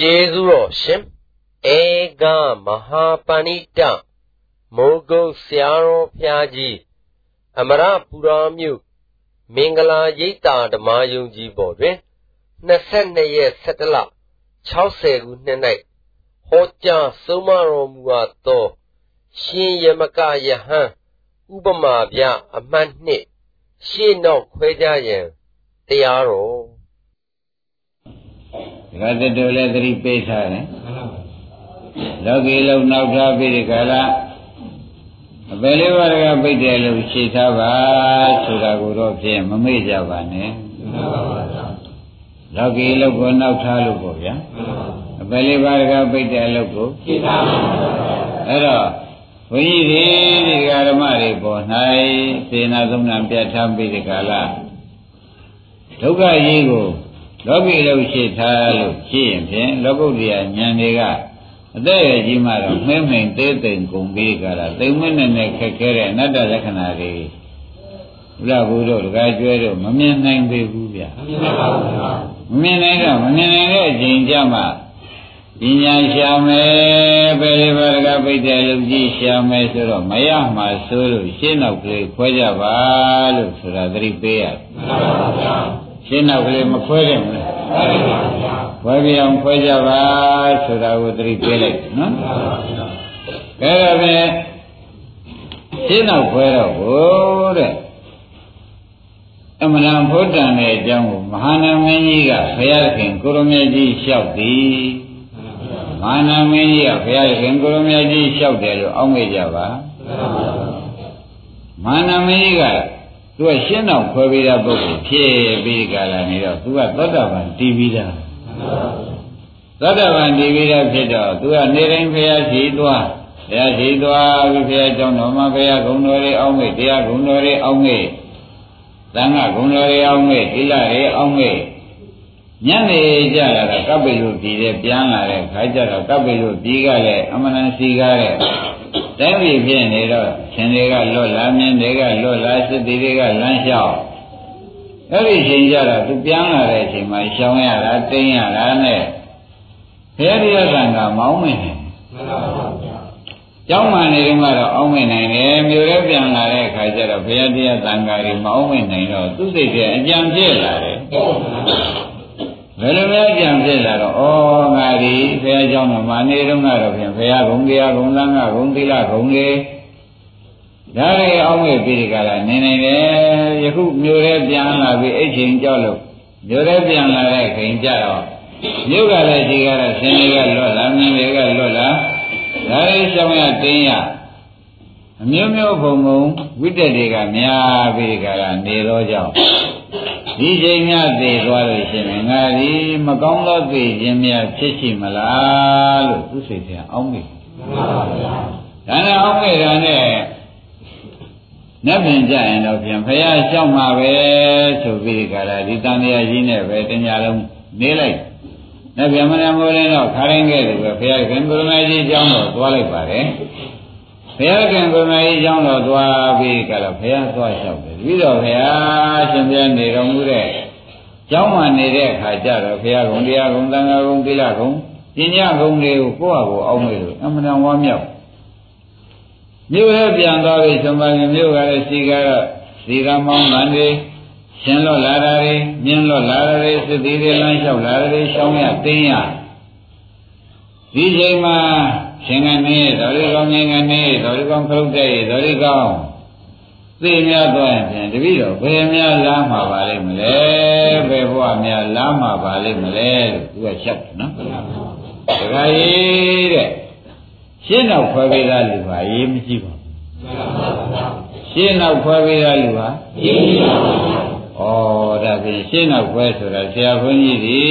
ကျေးဇူးတော်ရှင်ဧကမဟာပဏိတမိုးကုတ်ဆရာတော်ဖျားကြီးအမရပူရာမြို့မင်္ဂလာရိပ်သာဓမ္မယုံကြည်ပေါ်တွင်22ရက်17လ60ခုနှစ်၌ဟောကြားဆုံးမတော်မူအပ်သောရှင်ယမကယဟန်ဥပမာပြအမှတ်နှစ်ရှေ့နောက်ခွဲကြရန်တရားတော် ဒီကတတူလည်းသတိပေးထားတယ်လောကီလုံးနောက်ထားပြီးဒီကလာအပယ်လေးပါးကပိတ်တယ်လို့ရှင်းထားပါဆိုတာကိုတော့ဖြင့်မမေ့ကြပါနဲ့လောကီလုံးကိုနောက်ထားလို့ပေါ့ဗျာအပယ်လေးပါးကပိတ်တယ်လို့ကိုရှင်းထားပါအဲ့တော့ဘုန်းကြီးတွေဒီဓမ္မတွေပေါ်၌စေနာသုံးနာပြတ်ထားပြီးဒီကလာဒုက္ခကြီးကို လောကီလုံးရှိထားလို့ရှိရင်ဖြင့်လောကုတ္တရာဉာဏ်တွေကအသက်ရကြီးမှတော့မှဲမှိန်သေးသိမ်ကုန်ပြီးကြတာသိမ်မနဲ့နဲ့ခက်ခဲတဲ့အနတ္တလက္ခဏာတွေဘုရားဘုရားတကားကျွဲတော့မမြင်နိုင်ပေဘူးဗျာမမြင်နိုင်ပါဘူးဗျာမမြင်နိုင်တော့မမြင်နိုင်တဲ့အချိန်ကြမှာပညာရှာမယ်ပဲလေဘာကပိတ်တယ်လို့ကြည့်ရှာမယ်ဆိုတော့မရမှာဆိုလို့ရှင်းနောက်ကလေးခွဲကြပါလို့ဆိုတာသတိပေးရတယ်မှန်ပါဗျာ ရှင်းနောက်ကလေးမခွဲတယ်မလားမှန်ပါဗျာခွဲပြအောင်ခွဲကြပါဆိုတာကိုသတိပေးလိုက်နော်မှန်ပါဗျာအဲဒါပဲရှင်းနောက်ခွဲတော့ဘိုးတဲ့အမလံဘုဒ္ဓံရဲ့အကြောင်းကိုမဟာနာမင်းကြီးကဘုရားခင်ကိုရမေကြီးလျှောက်သည်မာနာမင်းကြီးကဘုရားခင်ကိုရမေကြီးလျှောက်တယ်လို့အောက်မေ့ကြပါမာနာမင်းကြီးက သူကရှင်းတော့ခွဲပြီးတဲ့ပုဂ္ဂိုလ်ဖြစ်ပြီးကြလာနေတော့သူကသောတာပန်တည်ပြီးသားသောတာပန်တည်ပြီးသားဖြစ်တော့သူကနေတိုင်းဘုရားရှိသွားဘုရားရှိသွားပြီးဘုရားကျောင်းတော်မှာဘုရားဂုဏ်တော်တွေအောင်းမေ့တရားဂုဏ်တော်တွေအောင်းမေ့သံဃာဂုဏ်တော်တွေအောင်းမေ့သီလတွေအောင်းမေ့ညနေကြတာကကပ်ပိလို့ပြည်တဲ့ပြန်လာတဲ့ခါကျတော့ကပ်ပိလို့ပြည်ကလည်းအမှန်တန်စီကားတဲ့ တိုင်းပြည်ဖြစ်နေတော့ရှင်တွေကလွတ်လာမြင်းတွေကလွတ်လာစစ်တီတွေကလမ်းလျှောက်အဲ့ဒီချိန်ကျတော့သူပြန်လာတဲ့အချိန်မှာရှောင်းရတာတင်းရတာနဲ့ဘုရားတရားကံကမောင်းမနေမှန်ပါဗျာကျောင်းမှနေတုန်းကတော့အောင်းမနိုင်တယ်မြို့ရဲပြန်လာတဲ့အခါကျတော့ဘုရားတရားသံဃာတွေမအောင်မနိုင်တော့သူ့စိတ်ထဲအကြံပြည့်လာတယ် ဘယ်လိုလဲကြံဖြစ်လာတော့ဩငါဒီဘုရားကျောင်းတော်မှာနေတော့ကတော့ဖြင့်ဘုရားဂုံတရားဂုံလန်းကဂုံသီလဂုံလေးဒါတွေအောင်းမဲ့ပြီးကြလားနေနေတယ်ယခုမြို့ရဲပြန်လာပြီးအဲ့ချိန်ကြောက်လို့မြို့ရဲပြန်လာတဲ့ခင်ကြတော့မြို့ကလည်းဒီကတော့ဆင်းရဲကလွတ်လာမြင်းတွေကလွတ်လာဒါတွေရှောင်းရတင်းရအမျိုးမျိုးဘုံဘုံဝိတ္တတွေကများပြီးကြတာနေတော့ကြောင့် ဒီချိန်များသိသွားလို့ရှိရင်ငါဒီမကောင်းသောသိခြင်းများဖြစ်ရှိမလားလို့သူစိတ်ထဲအောင်းမိမှန်ပါဗျာဒါနဲ့အောင်းမိတာနဲ့နတ်ပြင်ကြရင်တော့ပြန်ဖရာရှောက်မှာပဲဆိုပြီးကြတာဒီတန်တရားကြီးနဲ့ပဲတညာလုံးနေလိုက်နတ်ပြင်မနာမိုးလင်းတော့ခါရင်းခဲ့တယ်ပဲဖရာခင်ကိုရမကြီးအကြောင်းတော့သွားလိုက်ပါတယ် ဘုရားခင်ကိုယ်မကြီးကျောင်းတော်သွားပြီးကြတော့ဘုရားသွားလျှောက်တယ်ပြီးတော့ဘုရားရှင်ပြနေတော်မူတဲ့ကျောင်းမှာနေတဲ့အခါကျတော့ဘုရားကုံတရားကုံသံဃာကုံသီလကုံပညာကုံတွေကိုကိုယ့်ဟာကိုယ်အောင်းမေလို့အမှန်တန်ဝါမြောက်မြို့ရဲ့ပြန်သွားပြီဆိုမှမြို့ကလည်းစီကတော့စီကမောင်းကန်တွေရှင်လွတ်လာတာတွေမြင်းလွတ်လာတာတွေစစ်သေးတွေလမ်းလျှောက်လာတာတွေရှောင်းရတင်းရဒီချိန်မှာ ရှင်ကနေတော်ရီကောင်းငင်းကနေတော်ရီကောင်းခရုတ်တဲ့တော်ရီကောင်းသိများသွားရင်ဖြင့်တပည့်တော်ဘယ်များလားမှာပါလိမ့်မလဲဘယ်ဘဝများလားမှာပါလိမ့်မလဲလို့သူကချက်တယ်နော်တခါရေးတဲ့ရှင်းတော့ခွဲပေးသားလူပါရေးမရှိပါဘူးရှင်းတော့ခွဲပေးသားလူပါရေးမရှိပါဘူးဩဒါဖြင့်ရှင်းတော့ခွဲဆိုတာဆရာဘုန်းကြီးဒီ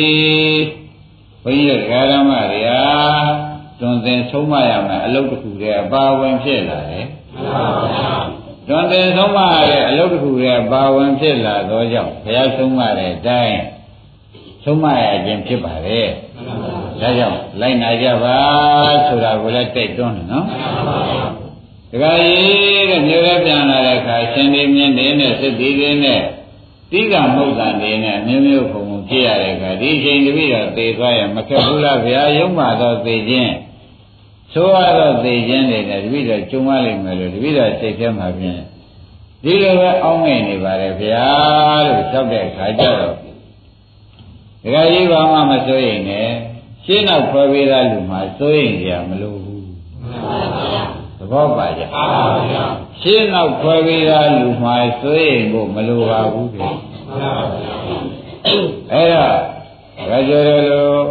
ဘုန်းကြီးတို့ဓမ္မတွေဟာ တွင်သင်ဆုံးမရမယ်အလုပ်တစ်ခုတည်းအပါဝင်ဖြစ်လာတယ်တွင်သင်ဆုံးမရတဲ့အလုပ်တစ်ခုတည်းအပါဝင်ဖြစ်လာသောကြောင့်ဘုရားဆုံးမတဲ့အတိုင်းဆုံးမရခြင်းဖြစ်ပါတယ်ဒါကြောင့်လိုက်နာကြပါဆိုတာကိုလည်းတိတ်တွန်းတယ်နော်တခါကြီးတဲ့မျိုးရဲပြန်လာတဲ့အခါရှင်ဒီမြင်းနေနဲ့စစ်တီးတွေနဲ့တိကမုတ်တန်တွေနဲ့မျိုးမျိုးခုံခုံ ဖြစ်ရတဲ့အခါဒီအချိန်တပိတော့သေသွားရင်မခက်ဘူးလားဗျာယုံမှတော့သေခြင်းဆိုရတော့သေခြင်းတွေနဲ့တပိတော့ကျုံရလိမ့်မယ်လို့တပိတော့စိတ်ထဲမှာဖြင့်ဒီလိုပဲအောင်းငိမ့်နေပါတယ်ဗျာလို့လျှောက်တဲ့အခါကျတော့ဒကာကြီးဘာမှမစိုးရင်နဲ့ရှင်းနောက်ခွဲပေးသားလူမှစိုးရင်ကြမလို့ဘူးသဘောပါကြရှင်းနောက်ခွဲပေးသားလူမှစိုးရင်ကိုမလိုပါဘူးတဲ့ အဲ့တော့ရကြရလို့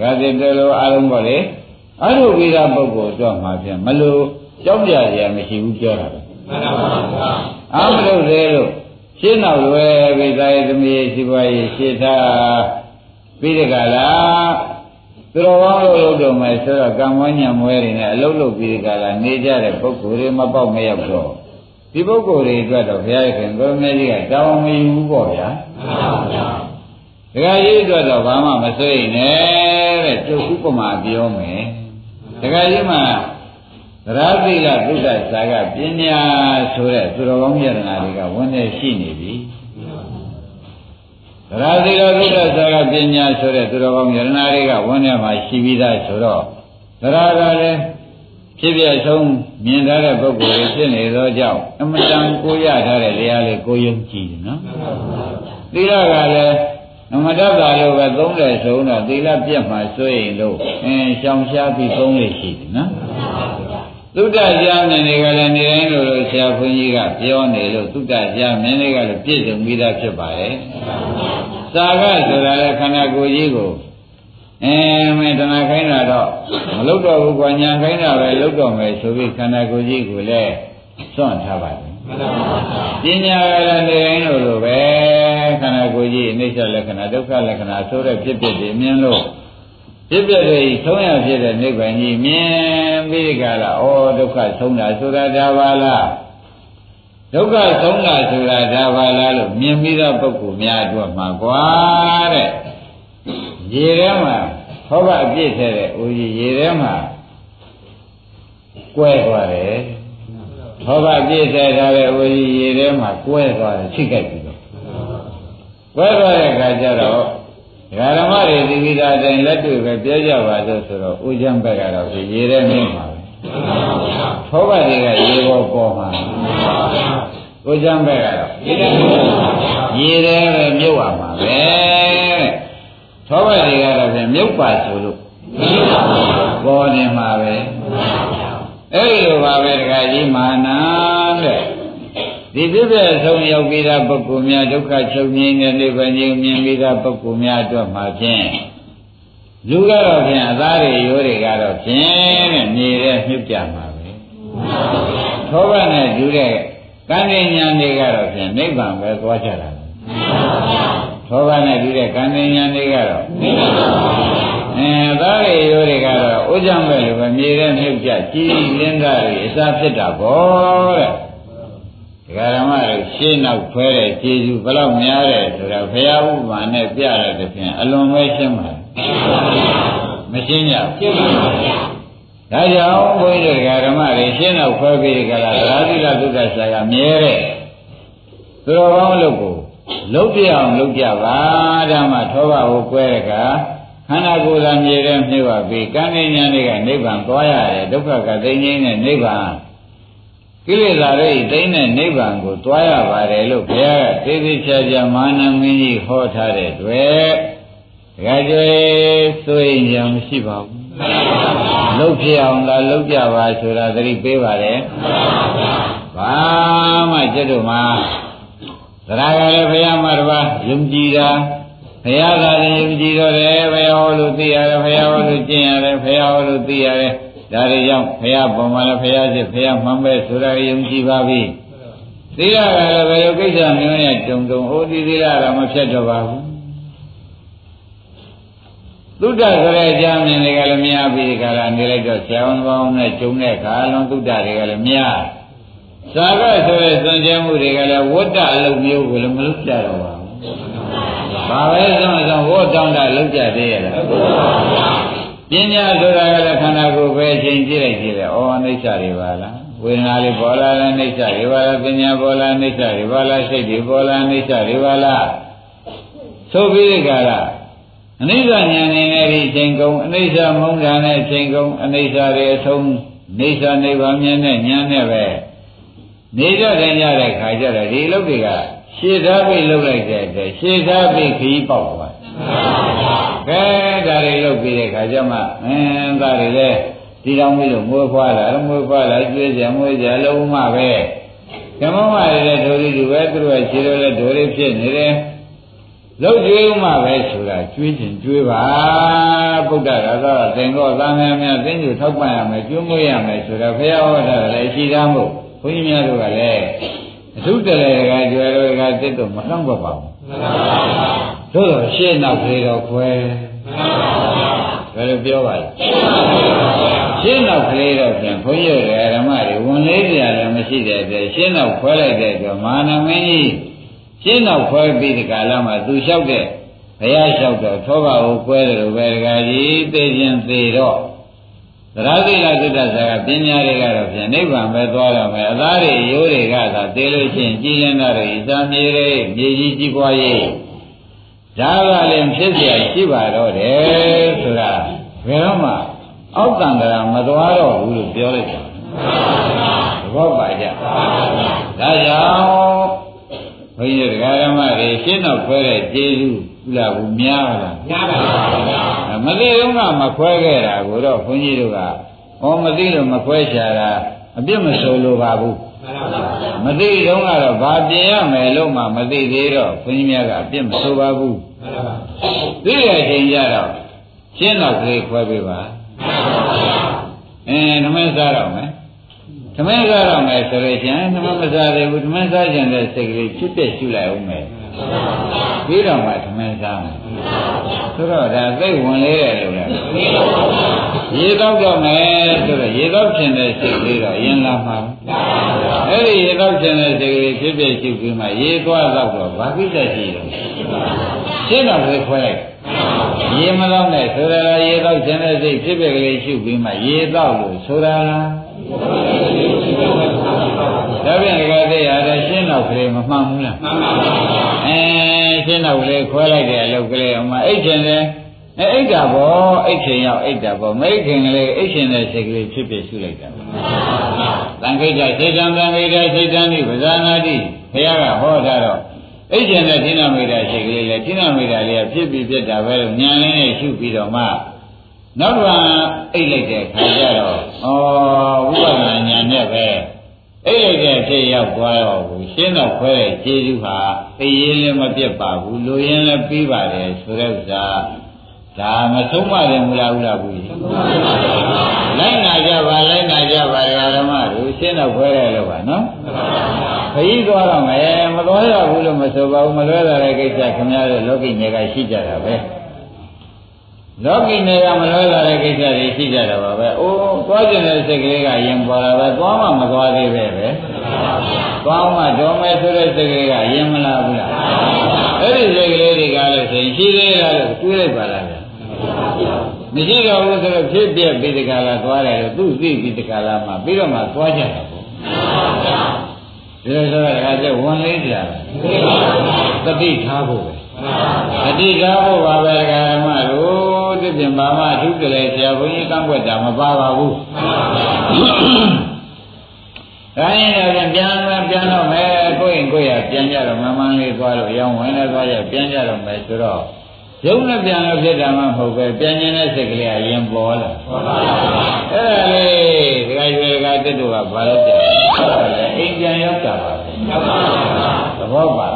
ရတဲ့တလို့အားလုံးပေါ့လေအရုပ်ဝိဒပုဂ္ဂိုလ်တော့မှပြန်မလို့ကြောက်ကြရမရှိဘူးပြောတာပဲမှန်ပါပါအားမလို့သေးလို့ရှင်းတော့လွယ်ပြီသာယသမီးရှိပွားရေးရှင်းထားပြီးတကလားသူတော်ကောင်းလို့လုပ်တော့မယ်ဆိုတော့ကံမွေးညံမွဲတွေနဲ့အလုပ်လုပ်ပြီးတကလားနေကြတဲ့ပုဂ္ဂိုလ်တွေမပေါက်မရောက်တော့ ဒီပုဂ္ဂိုလ်တွေအတွက်တော့ဘုရားခင်ကိုရမေကြီးကတောင်းမယူဘူးပေါ့ဗျာမှန်ပါဗျာဒကာကြီးအတွက်တော့ဘာမှမစိုးရင်နဲ့တဲ့ကျုပ်ဥပမာပြောမယ်ဒကာကြီးမှသရသိကသုဒ္ဓစာကပညာဆိုတဲ့သူတော်ကောင်းယတနာတွေကဝင်နေရှိနေပြီသရသိကသုဒ္ဓစာကပညာဆိုတဲ့သူတော်ကောင်းယတနာတွေကဝင်နေမှာရှိပြီးသားဆိုတော့သရကလည်း ဖြစ်ပြဆုံးမြင်ထားတဲ့ပုဂ္ဂိုလ်တွေဖြစ်နေသောကြောင့်အမတန်ကိုရထားတဲ့တရားလေးကိုယုံကြည်တယ်နော်သီလကလည်းနမတ္တတာလို့ပဲသုံးတယ်ဆိုတော့သီလပြတ်မှဆွေးရင်လို့အင်းရှောင်ရှားပြီးသုံးလို့ရှိတယ်နော်သုတ္တကြားမြင်တွေကလည်းနေတိုင်းလို့လို့ဆရာဘုန်းကြီးကပြောနေလို့သုတ္တကြားမြင်တွေကလည်းပြည့်စုံပြီးသားဖြစ်ပါတယ်။သာကဆိုတာလည်းခန္ဓာကိုယ်ကြီးကို အဲမင်းတဏှာခိုင်းတာတော့မလုတော့ဘူးကွာညာခိုင်းတာပဲလုတော့မယ်ဆိုပြီးခန္ဓာကိုယ်ကြီးကိုလည်းစွန့်ထားပါတယ်။ပညာကလည်းနေတိုင်းလို့လို့ပဲခန္ဓာကိုယ်ကြီးအိဋ္ဌလက္ခဏာဒုက္ခလက္ခဏာဆိုတဲ့ဖြစ်ဖြစ်တွေမြင်လို့ဖြစ်ပြတွေဆုံးရဖြစ်တဲ့နိဗ္ဗာန်ကြီးမြင်ပြီးကြလားဩဒုက္ခဆုံးတာဆိုတာဒါပါလားဒုက္ခဆုံးတာဆိုတာဒါပါလားလို့မြင်ပြီးတော့ပုဂ္ဂိုလ်များအတွက်မှာကွာတဲ့ ရေထဲမှာဟောဘအပြည့်ထဲတဲ့ဦးကြီးရေထဲမှာကွဲသွားတယ်ဟောဘပြည့်ထဲထားတဲ့ဦးကြီးရေထဲမှာကွဲသွားတယ်ချိကြိုက်ပြီးတော့ကွဲသွားတဲ့အခါကျတော့ဒကာဓမ္မတွေဒီကိတာတိုင်းလက်တွေ့ပဲပြောကြပါလို့ဆိုတော့ဥကျမ်းဘက်ကတော့ဒီရေထဲမြင့်ပါပဲသောဘတွေကရေပေါ်ပေါ်မှာဥကျမ်းဘက်ကတော့ရေထဲပဲမြုပ်ရမှာပဲ သောဘတွေကတော့ဖြင့်မြုပ်ပါဆိုလို့ပေါ်နေမှာပဲအဲ့ဒီလိုပါပဲဒကာကြီးမာနာတဲ့ဒီပြည့်ပြည့်ဆုံးရောက်ပြီးသားပုဂ္ဂိုလ်များဒုက္ခချုပ်ငြိမ်းတဲ့နိဗ္ဗာန်ကြီးမြင်ပြီးသားပုဂ္ဂိုလ်များအတွက်မှာဖြင့်လူကတော့ဖြင့်အသားတွေရိုးတွေကတော့ဖြင့်တဲ့နေတဲ့မြုပ်ကြမှာပဲသောဘနဲ့ယူတဲ့ကံဉာဏ်တွေကတော့ဖြင့်နိဗ္ဗာန်ပဲသွားကြတာ သောဘနဲ့ယူတဲ့ကံဉာဏ်တွေကတော့အဲသားတွေရိုးတွေကတော့ဥကြံပဲလို့ပဲမြေတဲ့မြုပ်ကြကြည်လင်းတာတွေအစားဖြစ်တာပေါ့တဲ့ဒကာရမတို့ရှင်းနောက်ဖွဲတဲ့ကျေစုဘယ်လောက်များတယ်ဆိုတော့ဘုရားဥပမာနဲ့ပြရတဲ့ဖြင့်အလွန်ပဲရှင်းပါမရှင်းကြရှင်းပါဗျာဒါကြောင့်ဘုန်းကြီးတို့ဒကာရမတွေရှင်းနောက်ဖွဲပြီးကြလားသရတိလသုဒ္ဓဆရာကမြဲတဲ့သူတော်ကောင်းလို့ကို လုံးပြအောင်လုပ်ကြပါဓမ္မထောဘကိုကွဲတဲ့ကခန္ဓာကိုယ်သာမြဲတဲ့မြှုပ်ပါပြီကံဉာဏ်တွေကနိဗ္ဗာန်သွားရတယ်ဒုက္ခကသိငြိမ်းတဲ့နိဗ္ဗာန်ကိလေသာတွေသိတဲ့နိဗ္ဗာန်ကိုတွားရပါတယ်လို့ဘုရားကသေသေးချာချာမာနမင်းကြီးဟောထားတဲ့တွေ့တခါကျွေးဆိုရင်ရမရှိပါဘူးလှုပ်ဖြစ်အောင်လားလှုပ်ကြပါဆိုတာသတိပေးပါတယ်ဘာမှကျွတ်တို့မှာ သရကလည်းဘုရားမှာတပါယုံကြည်တာဘုရားသာလည်းယုံကြည်တော့တယ်ဘုရားဟောလို့သိရတယ်ဘုရားဟောလို့ကျင့်ရတယ်ဘုရားဟောလို့သိရတယ်ဒါတွေကြောင့်ဘုရားပေါ်မှာလည်းဘုရားစစ်ဘုရားမှန်ပဲဆိုတာယုံကြည်ပါပြီသီလကလည်းဘယ်လိုကိစ္စမျိုးနဲ့တုံတုံဟိုဒီသီလကမဖြတ်တော့ပါဘူးသုဒ္ဓဆိုတဲ့အကြောင်းမြင်တွေကလည်းများပြီးကြလားနေလိုက်တော့ဆရာဝန်ပေါင်းနဲ့ကျုံတဲ့ခါလုံးသုဒ္ဓတွေကလည်းများ သာကဆိုတဲ့စွန့်ကြဲမှုတွေကလည်းဝတ္တအလုပ်မျိုးကိုလည်းမလုပ်ကြတော့ပါဘူးဘာပဲဆုံးဆုံးဝတ်တောင်းတာလုပ်ကြသေးရလားပညာဆိုတာကလည်းခန္ဓာကိုယ်ပဲအချိန်ကြည့်လိုက်ကြည့်တယ်။ဩအနိစ္စတွေပါလား။ဝေဒနာတွေပေါ်လာတဲ့အိဋ္ဌတွေပါလား။ပညာပေါ်လာအိဋ္ဌတွေပါလား။စိတ်တွေပေါ်လာအိဋ္ဌတွေပါလား။သဆိုပြီးဒီကရာအနိစ္စဉာဏ်နဲ့ဒီအချိန်ကုန်အနိစ္စမုန်းတာနဲ့အချိန်ကုန်အနိစ္စတွေအဆုံးနေသနိဗ္ဗာန်မြင်တဲ့ဉာဏ်နဲ့ပဲ နေကြတယ်ကြတဲ့ခါကျတော့ဒီလုတ်တွေကရှေ့သားပြီးလုတ်လိုက်တဲ့အတွက်ရှေ့သားပြီးခရီးပေါက်သွားကဲဒါတွေလုတ်ပြီးတဲ့ခါကျမှအင်းဒါတွေလေဒီတော်မီးလို့မွေးဖွားလာမွေးဖွားလာကျွေးကြမွေးကြလုံးမပဲကမ္မမရတဲ့ဒိုရီတူပဲသူတို့ကခြေတော်လဲဒိုရီဖြစ်နေတယ်လောက်ကျွေးမှပဲဆိုတာကျွေးခြင်းကျွေးပါဗုဒ္ဓရာသောသင်္ကောသံဃာများသိဉ္ဇူထောက်ပံ့ရမယ်ကျွေးမွေးရမယ်ဆိုတာဘုရားဟောတာလည်းရှိသားမို့ ဘုန်းကြီးများတို့ကလည်းအထုတလေကကျွယ်တော်ကတစ်တော့မနှောင့်ပါဘူးသို့တော့ရှင်းနောက်ကလေးတော့ခွဲဘယ်လိုပြောပါလဲရှင်းနောက်ကလေးတော့ပြန်ဘုန်းကြီးတွေဓမ္မတွေဝန်လေးကြလည်းမရှိတဲ့အတွက်ရှင်းနောက်ခွဲလိုက်တဲ့အတွက်မာနမင်းကြီးရှင်းနောက်ခွဲပြီးဒီကာလမှာသူလျှောက်တဲ့ဘုရားလျှောက်တော့သောကကိုကွဲတယ်လို့ပဲဒကာကြီးသိခြင်းသိတော့ သရသိလသုတ္တဆာကပညာတွေကတော့ပြန်နိဗ္ဗာန်ပဲသွားတော့မယ်အသားတွေရိုးတွေကသာသိလို့ချင်းကြည်ရင်တော့ဣဇာမြေတွေမြေကြီးကြီးပွားရေးဒါကလည်းဖြစ်เสียရှိပါတော့တယ်ဆိုတာဘယ်တော့မှအောက်တန်ကရာမသွားတော့ဘူးလို့ပြောလိုက်တာသဘောပါကြဒါကြောင့်ဘုန်းကြီးတရားဓမ္မတွေရှင်းတော့ခွဲတဲ့ကျေးဇူး ကုလားဘူးများလားများပါပါမသိတော့ကမခွဲခဲ့တာကိုတော့ဘုန်းကြီးတို့ကဟောမသိလို့မခွဲချတာအပြစ်မဆိုလိုပါဘူးမသိတော့ကတော့ဘာပြင်ရမယ်လို့မှမသိသေးတော့ဘုန်းကြီးများကအပြစ်မဆိုပါဘူးသိတဲ့အချိန်ကျတော့ရှင်းတော့ခေခွဲပေးပါအင်းဓမ္မစားတော့မယ်သမင်းစားတော့မယ်ဆိုလို့ရှိရင်သမင်းမစားသေးဘူးသမင်းစားကျင်တဲ့စိတ်ကလေးဖြစ်ပြရှုလိုက်အောင်မယ် ပြီးတော့မှသမင်းစားမယ်ဆိုတော့ဒါသိဝင်လေးတယ်လို့လည်းရေတော့တော့မယ်ဆိုတော့ရေတော့ခြင်းတဲ့စိတ်ကလေးတော့အရင်လာမှာအဲ့ဒီရေတော့ခြင်းတဲ့စိတ်ကလေးဖြစ်ပြရှုပြီးမှရေသွားတော့တော့ဘာကိစ္စရှိတော့ရှင်းတော့ပဲခွဲလိုက်ရေမတော့နဲ့ဆိုရတာရေတော့ခြင်းတဲ့စိတ်ဖြစ်ပြကလေးရှုပြီးမှရေတော့လို့ဆိုရလား ဒါပြန်ကတည်းကရရှင်းတော့ကလေးမမှန်ဘူးလားမှန်ပါပါအဲရှင်းတော့ကလေးခွဲလိုက်တဲ့အလုပ်ကလေးအမအိတ်ချင်တယ်အဲအိတ်တာပေါ့အိတ်ချင်ရောက်အိတ်တာပေါ့မအိတ်ခင်ကလေးအိတ်ချင်တဲ့စိတ်ကလေးဖြစ်ဖြစ်ရှုလိုက်တာသံခိတစေတံသံခိတစေတံဒီပဇာနာတိဘုရားကဟောထားတော့အိတ်ချင်တဲ့ဌိနမိတာစိတ်ကလေးလေဌိနမိတာလေးကဖြစ်ပြီးဖြစ်တာပဲလို့ညာလေးနဲ့ရှုပြီးတော့မှနောက်တစ်ခါအိတ်လိုက်တဲ့ခါကျတော့ဩဝိပဿနာဉာဏ်နဲ့ပဲ အိတ်လိုက်တဲ့ဖြစ်ရောက်သွားတော့ဘူးရှင်းတော့ခွဲတဲ့ခြေစုဟာသိရင်လည်းမပြတ်ပါဘူးလူရင်လည်းပြီးပါတယ်ဆိုတဲ့ဥစ္စာဒါမဆုံးမတယ်မလားဘူးလားဘူးလိုက်နာကြပါလိုက်နာကြပါဓမ္မတို့ရှင်းတော့ခွဲတယ်လို့ပါနော်ခရီးသွားတော့မယ်မသွားရဘူးလို့မဆိုပါဘူးမလွဲတာတဲ့ကိစ္စခင်ဗျားတို့လောကီမြေကရှိကြတာပဲ လောကီနယ်ကမလွဲလာတဲ့ကိစ္စတွေရှိကြတာပါပဲ။အိုးသွားကျင်တဲ့စိတ်ကလေးကရင်ပေါ်လာပဲ။သွားမှမသွားသေးပဲပဲ။သွားမှတော်မယ်ဆိုတဲ့စိတ်ကလေးကရင်မလာဘူးလား။အဲ့ဒီစိတ်ကလေးတွေကလည်းဆိုရင်ရှိသေးလားလို့တွေးလိုက်ပါလားဗျာ။မရှိတော့ဘူးဆိုတော့ဖြစ်ပြပြီးတကလားသွားတယ်လို့သူ့သိပြီးတကလားမှပြီးတော့မှသွားကြတာပေါ့။ဒီလိုဆိုတော့အခါကျဝန်လေးကြလား။တတိထားဖို့ပဲ။ တတိထားဖို့ပါပဲဓမ္မတို့သဖြင့်ဘာမှအထုတလေဆရာဘုန်းကြီးကန့်ွက်တာမပါပါဘူး။ဒါရင်တော့ပြန်ပြန်တော့မယ်ကိုယ့်ရင်ကိုယ့်ရပြန်ကြတော့မမှန်လေးသွားလို့ရောင်းဝင်လည်းသွားရပြန်ကြတော့မယ်ဆိုတော့ရုပ်နဲ့ပြန်လို့ဖြစ်တာမှမဟုတ်ပဲပြန်ကျင်တဲ့စိတ်ကလေးကရင်ပေါ်လာ။အဲ့ဒါလေးဒီကရွေကတက်တို့ကဘာလို့ပြန်လဲအိမ်ပြန်ရောက်တာပါ သဘောပါ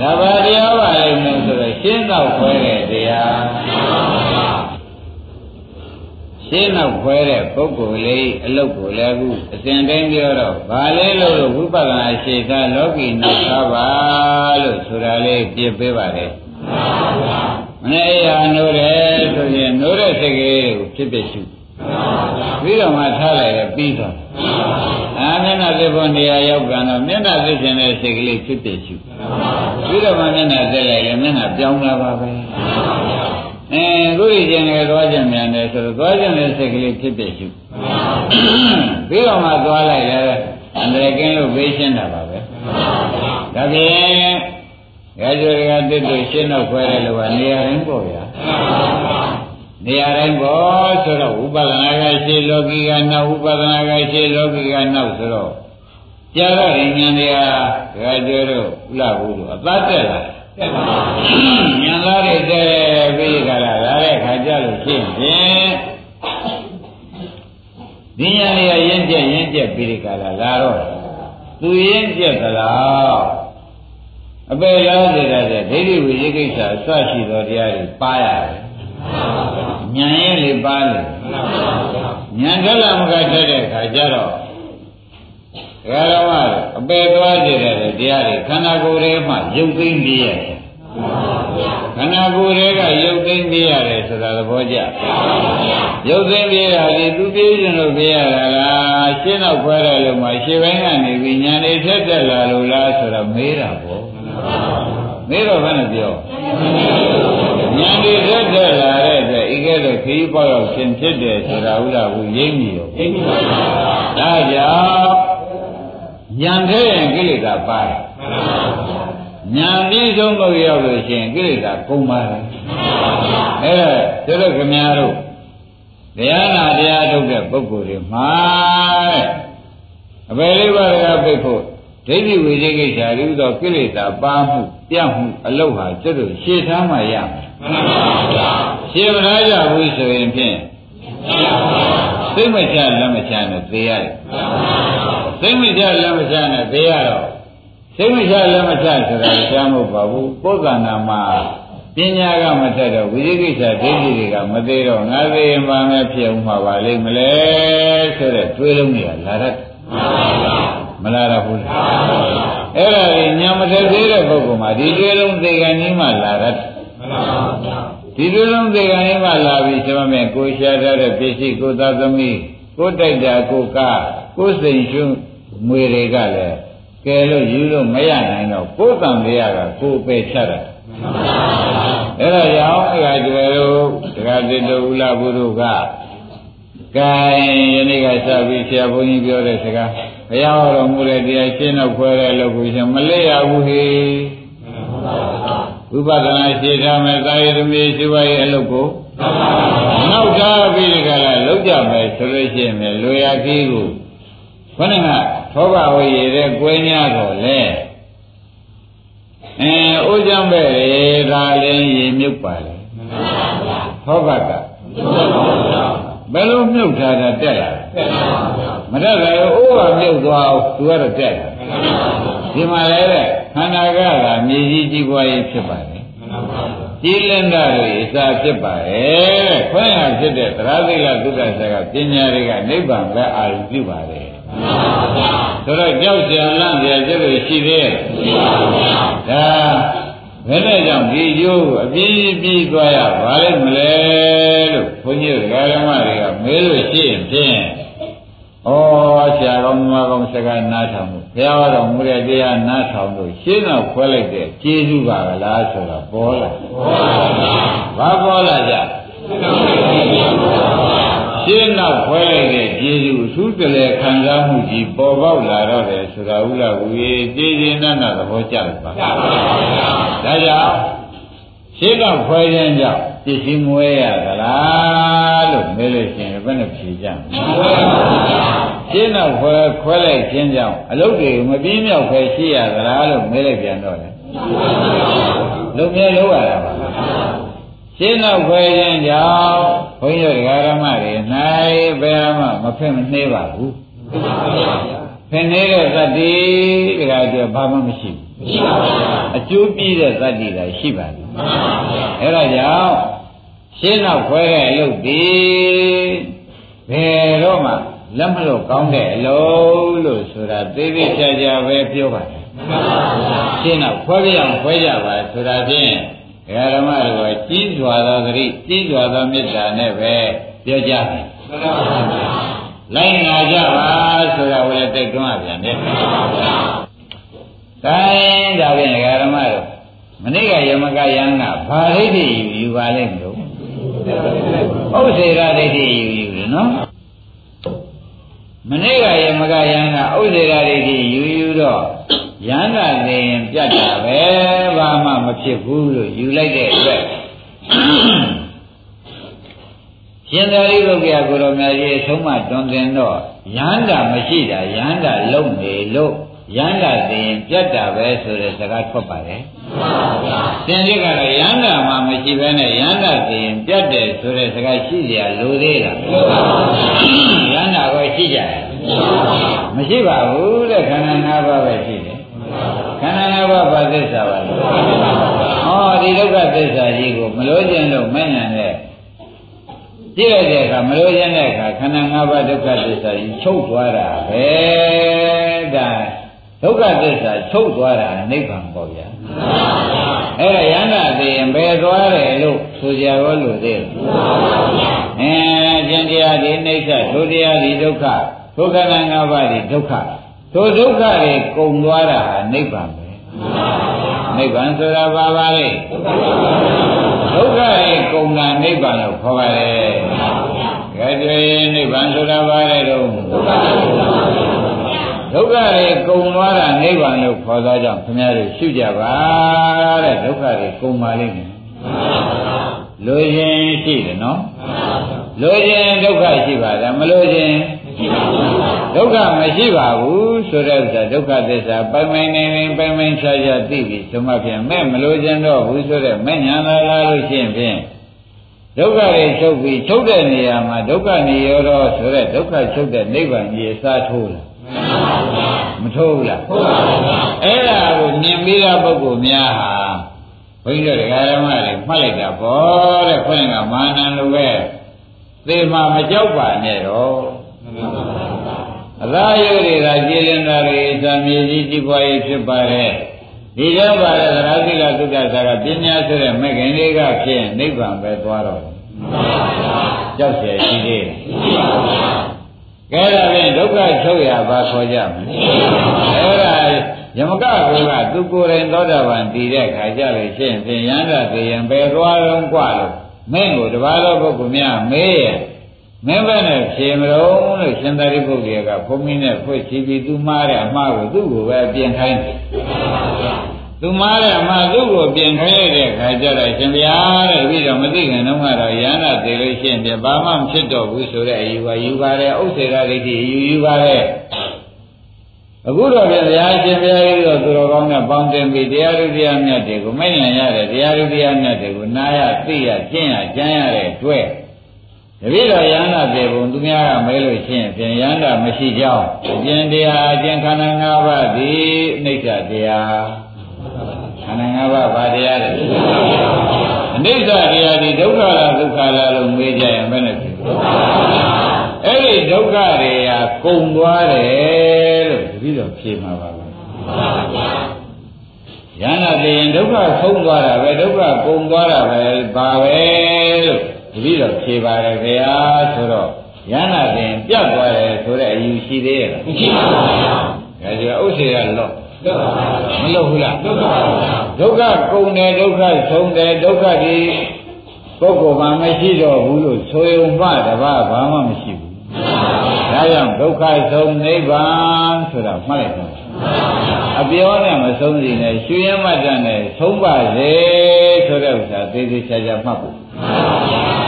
ဒါပါတရားပါလိမ့်မယ်ဆိုတော့ရှင်းတော့ခွဲတဲ့တရားရှင်းတော့ခွဲတဲ့ပုဂ္ဂိုလ်လေးအလုတ်ကိုလည်းအခုအစဉ်တိုင်းပြောတော့ဗာလေးလို့ဝိပဿနာရှေတာလောကီနောက်သားပါလို့ဆိုတာလေးပြပေးပါတယ်မနေ့ရနိုးတယ်ဆိုရင်နိုးတဲ့စိတ်ကလေးကိုဖြစ်ဖြစ်ရှုပြီးတော့မှထားလိုက်ရပြီးသွားအာမျက် နှာသစ်ဖို့နေရာရောက်ပြန်တော့မျက်နှာသစ်ခြင်းတဲ့စိတ်ကလေးဖြစ်ဖြစ်ရှုပြီးတော့မှမျက်နှာသစ်လိုက်ရင်မျက်နှာပြောင်းလာပါပဲအဲကိုယ်ကြီးကျင်ငယ်သွားခြင်းမြန်တယ်ဆိုတော့သွားခြင်းတဲ့စိတ်ကလေးဖြစ်ဖြစ်ရှုပြီးတော့မှသွားလိုက်ရဲအန္တရာယ်ကင်းလို့ဘေးရှင်းတာပါပဲဒါဖြင့်ရာဇဝကတစ်တို့ရှင်းတော့ခွဲတယ်လို့ကနေရာတိုင်းပေါ့ဗျာ နေရာတိုင်းပေါ့ဆိုတော့ဥပဒနာကရှင်းလောကီကနောက်ဥပဒနာကရှင်းလောကီကနောက်ဆိုတော့ကြာတော့ဉာဏ်တွေကရာဇဝတို့ဥလာဘူးတို့အသက်တက်လာတက်ပါဘူးဉာဏ်သားတွေတက်ပြီးကြလာလာတဲ့ခါကြလို့ရှင်းဖြင့်ဒီဉာဏ်တွေကရင်းကျက်ရင်းကျက်ပြီးကြလာလာတော့သူရင်းကျက်သလားအပေလားတဲ့တဲ့ဒိဋ္ဌိဝိသိကိစ္စအစရှိသောတရားတွေပါရတယ် ဉာဏ်ရဲ့လေပါလေဉာဏ်ထက်လာမကတတ်တဲ့ခါကျတော့ဘယ်တော့မှအပေသွားကြတဲ့တရားတွေခန္ဓာကိုယ်ထဲမှာရုပ်သိမ်းပြရတယ်ခန္ဓာကိုယ်တွေကရုပ်သိမ်းပြရတယ်ဆိုတာသဘောကျရုပ်သိမ်းပြရလေသူပြေးကျင်လို့ပြရတာလားရှင်းတော့ခွဲတယ်လို့မှရှင်းပိုင်းကနေပြီးညာနေထက်တက်လာလို့လားဆိုတော့မေးတာပေါ့မေးတော့ဘယ်နဲ့ပြော ဤကဲ့သို့ခရီးပေါရောက်ရှင်ဖြစ်တယ်ဆိုတာဥလားဘူးရိမ့်ပြီရောရိမ့်ပြီပါဒါကြောင့်ဉာဏ်ထဲရင်ကိလေသာပါတယ်ဉာဏ်ပြီးဆုံးလို့ရောက်လို့ရှိရင်ကိလေသာကုန်ပါတယ်အဲ့ဒါတို့တို့ခင်ဗျားတို့တရားနာတရားထုတ်တဲ့ပုဂ္ဂိုလ်တွေမှာအပေလေးပါးကပြိဖို့ဒိဋ္ဌိဝိသိကိစ္စရူသောကိလေသာပါမှုပြတ်မှုအလုတ်ဟာကျွတ်တို့ရှေ့ထားမှရမယ်မှန်ပါဗျာ ရှေ့မလားကြဘူးဆိုရင်ဖြင့်သိမချလက်မချနဲ့သိရတယ်သိမချလက်မချနဲ့သိရတော့သိမချလက်မချဆိုတာရှားမဟုတ်ပါဘူးပုဂ္ဂန္နာမှာပညာကမထက်တော့ဝိသိကိစ္စဒိဋ္ဌိတွေကမသေးတော့ငါသိရင်ပါမယ်ဖြစ်ဦးမှာပါလိမ့်မလဲဆိုတဲ့တွေးလုံးတွေကလာတတ်မလာတော့ဘူးအဲ့ဒါကြီးညာမထက်သေးတဲ့ပုဂ္ဂိုလ်မှာဒီတွေးလုံးသေကံကြီးမှလာတတ် ဒီတွေးလုံးသေကံကြီးမှလာပြီးဆိုမှကိုရှားထားတဲ့ပစ္စည်းကိုသာသမီးကိုတိုက်တာကိုကကိုစိန်ရှုငွေတွေကလည်းကဲလို့ယူလို့မရနိုင်တော့ကိုယ်တန်တရားကကိုယ်ပဲချတာအဲ့ဒါကြောင့်အဲ့ဒါကျွယ်တို့တရားတိတုဥလာဘုရုကကဲယနေ့ကစပြီးဆရာဘုန်းကြီးပြောတဲ့စကားဘုရားဟောတော်မူတဲ့တရားရှင်းတော့ခွဲတဲ့လို့ကိုရှင်မလက်ရဘူးဟေ ဝိပဿနာရှင်းထားမယ်သာယသမီးရှိပါရဲ့အလုပ်ကိုနောက်ထားပြီးဒီကလာလောက်ကြမယ်ဆိုလို့ရှိရင်လွေရခီးကိုခொနကသောဘဝရည်တဲ့ကွဲညာတော့လေအဲဥကြံပဲလေဒါလည်းရေမြုပ်ပါလေသောဘကဘယ်လိုမြုပ်ထားတာတက်လာမတက်လာရောအိုးကမြုပ်သွားအောင်သူကတော့တက်လာဒီမှာလည်းတဲ့ ခန္ဓာကကမြေကြီးကြီးပွားရေးဖြစ်ပါတယ်ကြီးလင်းတာတွေအစာဖြစ်ပါတယ်တဲ့ခွင့်ရဖြစ်တဲ့သရသိလသုဒ္ဓဆရာကပညာတွေကနိဗ္ဗာန်ပဲအာရုံပြုပါတယ်ဆိုတော့ကြောက်ကြလန့်ကြကျလို့ရှိသေးရဲ့ရှိပါဘူးဒါဘယ်နဲ့ကြောင့်ဒီကျိုးအပြည့်ပြည့်သွားရပါလိမ့်မလဲလို့ဘုန်းကြီးဓမ္မတွေကမေးလို့ရှိရင်ဖြင့်ဩဆရာကောင်းမကောင်းစကားနားထောင်လို့ ဘုရားတော်မူတဲ့တရားနားထောင်လို့ရှင်းတော့ခွဲလိုက်တဲ့ကျေးဇူးပါကလားဆိုတာပေါ်လာပေါ်ပါဘူးဘာပေါ်လာကြရှင်းတော့ခွဲလိုက်တဲ့ကျေးဇူးအထူးတလဲခံစားမှုကြီးပေါ်ပေါက်လာတော့တယ်ဆိုတာဥလာဝေကျေးဇူးနာနာသဘောကျတယ်ပါကျပါပါဒါကြောင့်ရှင်းတော့ခွဲခြင်းကြောင့် ပစ္စည်းမွဲရသလားလို့မေးလို့ရှိရင်ဘယ်နဲ့ဖြေကြမလဲရှင်းတော့ခွဲခွဲလိုက်ခြင်းကြောင့်အလုတ်တွေမပြင်းမြောက်ခဲရှိရသလားလို့မေးလိုက်ပြန်တော့လေလုံမြဲလို့ရတာပါရှင်းတော့ခွဲခြင်းကြောင့်ဘုန်းကြီးတို့ဓမ္မတွေနိုင်ဘယ်မှမဖက်မနှေးပါဘူးဖင်နေတဲ့သတ္တိတခါကျဘာမှမရှိဘူးမရှိပါဘူးအကျိုးပြည့်တဲ့သတ္တိကရှိပါတယ်မှန်ပါဗျာအဲ့ဒါကြောင့် ရှင်းတော့ခွဲတဲ့အလုပ်ဒီဘယ်တော့မှလက်မလို့ကောင်းတဲ့အလုပ်လို့ဆိုတာသေးသေးချာချာပဲပြောပါတယ်မှန်ပါဗျာရှင်းတော့ခွဲပြအောင်ခွဲကြပါဆိုတာဖြင့်ဓမ္မတို့ကကြီးစွာသောသတိကြီးစွာသောမေတ္တာနဲ့ပဲပြောကြတယ်မှန်ပါဗျာလိုက်နာကြပါဆိုတာကိုလည်းတိုက်တွန်းရပြန်တယ်မှန်ပါဗျာတိုင်းဒါဖြင့်ဓမ္မတို့မနေ့ကယမကယံကဘာဒိဋ္ဌိယူယူပါလိမ့်မလို့ ဥစ္စေရဒိဋ္ဌိယူယူတယ်နော်ဥစ္စေရဒိဋ္ဌိယူယူရင်မနေ့ကယမကယံကဥစ္စေရာတွေကြီးယူယူတော့ယန္တာသိရင်ပြတ်တာပဲဘာမှမဖြစ်ဘူးလို့ယူလိုက်တဲ့အတွက်ရှင်သာရိပုတ္တရာကိုရောမြတ်ကြီးအဆုံးမတွင်တင်တော့ယန္တာမရှိတာယန္တာလုံးနေလို့ ယန္တာသိရင်ပြတ်တာပဲဆိုတဲ့စကားထွက်ပါတယ်မှန်ပါဗျာသင်ကြီးကတော့ယန္တာမှမရှိဘဲနဲ့ယန္တာသိရင်ပြတ်တယ်ဆိုတဲ့စကားရှိကြလိုသေးလားမှန်ပါဗျာယန္တာကိုရှိကြတယ်မရှိပါဘူးတဲ့ခန္ဓာ၅ပါးပဲရှိတယ်ခန္ဓာ၅ပါးဘာသစ္စာပါလဲဟောဒီဒုက္ခသစ္စာကြီးကိုမလို့ခြင်းလို့မဉဏ်နဲ့ကြည့်လိုက်တဲ့အခါမလို့ခြင်းတဲ့အခါခန္ဓာ၅ပါးဒုက္ခသစ္စာကြီးချုပ်သွားတာပဲဒါ ဒုက္ခသစ္စာချုပ်သွားတာနိဗ္ဗာန်ပေါ့ဗျာအဲ့ဒါယန္တာသိရင်ဘယ်သွားတယ်လို့ဆိုကြရောလို့သိတယ်အဲကျင့်တရားဒီနိစ္စဒုတရားဒီဒုက္ခဒုက္ခနာ၅ပါးဒီဒုက္ခဒုဒုက္ခတွေကုန်သွားတာဟာနိဗ္ဗာန်ပဲနိဗ္ဗာန်ဆိုတာဘာပါလဲဒုက္ခတွေကုန်တာနိဗ္ဗာန်လို့ခေါ်ပါတယ်ကဲတွေ့နိဗ္ဗာန်ဆိုတာဘာလဲတော့ ဒုက္ခဒုက္ခတွေကုန်သွားတာနိဗ္ဗာန်လို့ခေါ်သောကြောင့်ခင်ဗျားတို့ရှုကြပါတဲ့ဒုက္ခတွေကုန်ပါလိမ့်မယ်လိုခြင်းရှိတယ်နော်လိုခြင်းဒုက္ခရှိပါတယ်မလိုခြင်းဒုက္ခမရှိပါဘူးဆိုတဲ့ဥစ္စာဒုက္ခသစ္စာပိုင်ပိုင်နေနေပိုင်ပိုင်ခြားခြားသိပြီဆိုမှဖြင့်မဲ့မလိုခြင်းတော့ဘူးဆိုတဲ့မဲ့ညာလာလာလို့ရှိရင်ဖြင့်ဒုက္ခတွေချုပ်ပြီးချုပ်တဲ့နေရာမှာဒုက္ခនិရောဓဆိုတဲ့ဒုက္ခချုပ်တဲ့နိဗ္ဗာန်ကြီးအစားထိုးလာ မထိုးဘူးလားထိုးပါဘူးအဲ့ဒါကိုမြင်ပြီးသားပုဂ္ဂိုလ်များဟာဘုန်းကြီးတို့ဓမ္မတွေမှတ်လိုက်တာပေါ့တဲ့ခွင့်ကမာနံလိုပဲသေမှာမကြောက်ပါနဲ့တော့အသာယုတွေကကြည်လင်တာတွေသာမြေကြီးကြည်ပွားရေးဖြစ်ပါတယ်ဒီကြောင့်ပါလေသရသီလသုဒ္ဓသာကပညာဆိုတဲ့မဲ့ခင်လေးကဖြင့်နိဗ္ဗာန်ပဲသွားတော့တယ်ကြောက်เสียရှိသေးတယ် ကဲဒါဖြင့်ဒုက္ခချုပ်ရပါခေါ်ကြမယ်အဲ့ဒါယမကဘုရားသူကိုယ်တိုင်သောတာပန်တည်တဲ့ခါကြလို့ရှိရင်ဖြင့်ရဟန္တာတေယံပဲသွားတော့กว่าလို့မင်းကိုတပါးသောပုဂ္ဂိုလ်များမေးရဲ့မင်းဘယ်နဲ့ဖြေမလို့လို့ရှင်သာရိပုတ္တရာကဘုံမင်းနဲ့ဖွင့်ချပြီးသူမှားတဲ့အမှားကိုသူ့ကိုပဲပြင်ခိုင်းတယ် သူမှားတဲ့အမှားသူ့ကိုပြင်ခိုင်းတဲ့ခါကျတော့ရှင်ဗျာတဲ့ပြီးတော့မသိခင်တုန်းကတော့ရဟန္တာတေလို့ရှိရင်ပြဘာမှမဖြစ်တော့ဘူးဆိုတဲ့အယူပါယူပါတယ်ဥစ္စေရာဒိဋ္ဌိယူယူပါတယ်အခုတော့ပြန်တရားရှင်ဘုရားကြီးတို့သူတော်ကောင်းနဲ့ပေါင်းတင်ပြီးတရားဓုတရားမြတ်တွေကိုမဲ့ဉာဏ်ရတဲ့တရားဓုတရားမြတ်တွေကိုနာရသိရကျင့်ရကျမ်းရတဲ့တွေ့တပည့်တော်ယန္တာပြေပုံသူများကမဲလို့ရှိရင်ပြန်ယန္တာမရှိကြောင်းအကျင့်တရားအကျင့်ခန္ဓာ၅ပါးသည်အိဋ္ဌတရား ခန္ဓာ၅ပါးဘာတရားလဲအနိစ္စတရားဒီဒုက္ခလားဒုက္ခလားလို့မေးကြရင်ဘယ်နဲ့ဖြစ်အဲ့ဒီဒုက္ခတွေဟာကုန်သွားတယ်လို့တပည့်တော်ဖြေမှာပါပဲယန္တာသိရင်ဒုက္ခဆုံးသွားတာပဲဒုက္ခကုန်သွားတာပဲဘာပဲလို့တပည့်တော်ဖြေပါတယ်ခင်ဗျာဆိုတော့ယန္တာသိရင်ပြတ်သွားတယ်ဆိုတဲ့အယူရှိသေးရဲ့လားမရှိပါဘူးဗျာဒါကြဥစ္စေရလော့ မလို့ဘူးလားဒုက္ခကုန်တယ်ဒုက္ခဆုံးတယ်ဒုက္ခဒီပုဂ္ဂိုလ်မှမရှိတော့ဘူးလို့ဆိုရုံမှတပါးဘာမှမရှိဘူးဒါကြောင့်ဒုက္ခဆုံးနိဗ္ဗာန်ဆိုတာမှတ်လိုက်တော့အပြောနဲ့မဆုံးစီနဲ့ရှင်ရမတ္တနဲ့ဆုံးပါစေဆိုတဲ့ဥစ္စာသေသေးချာချာမှတ်ဖို့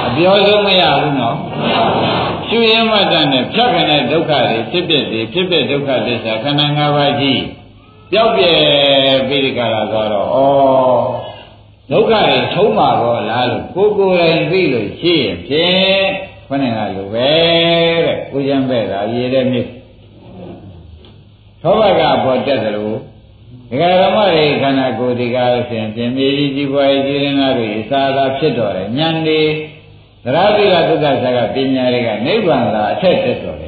အပြောဆုံးမရဘူးနော်ရှင်ရမတ္တနဲ့ဖြတ်ခနဲ့ဒုက္ခတွေဖြစ်ဖြစ်တွေဖြစ်ဖြစ်ဒုက္ခသစ္စာခန္ဓာ၅ပါးကြီး ပြောက်ပြဲပြီးဒီကလာသွားတော့ဩဒုက္ခတွေဆုံးပါတော့လားလို့ကိုကိုယ်တိုင်သိလို့ရှိရင်ဖြင့်ခொနဲ့ကလိုပဲတဲ့ကိုကျမ်းပဲ့တာရေတဲ့မြစ်သောဘကပေါ်တက်တယ်လို့ဒကာရမတွေခန္ဓာကိုယ်ဒီကားလို့ရှင်ပြင်မြေကြီးကြီးပွားကြီးကြီးလင်းလာတွေအစာသာဖြစ်တော်တယ်ဉာဏ်တွေသရတိကသုဒ္ဓဆာကပညာတွေကနိဗ္ဗာန်သာအထက်တက်တော်တယ်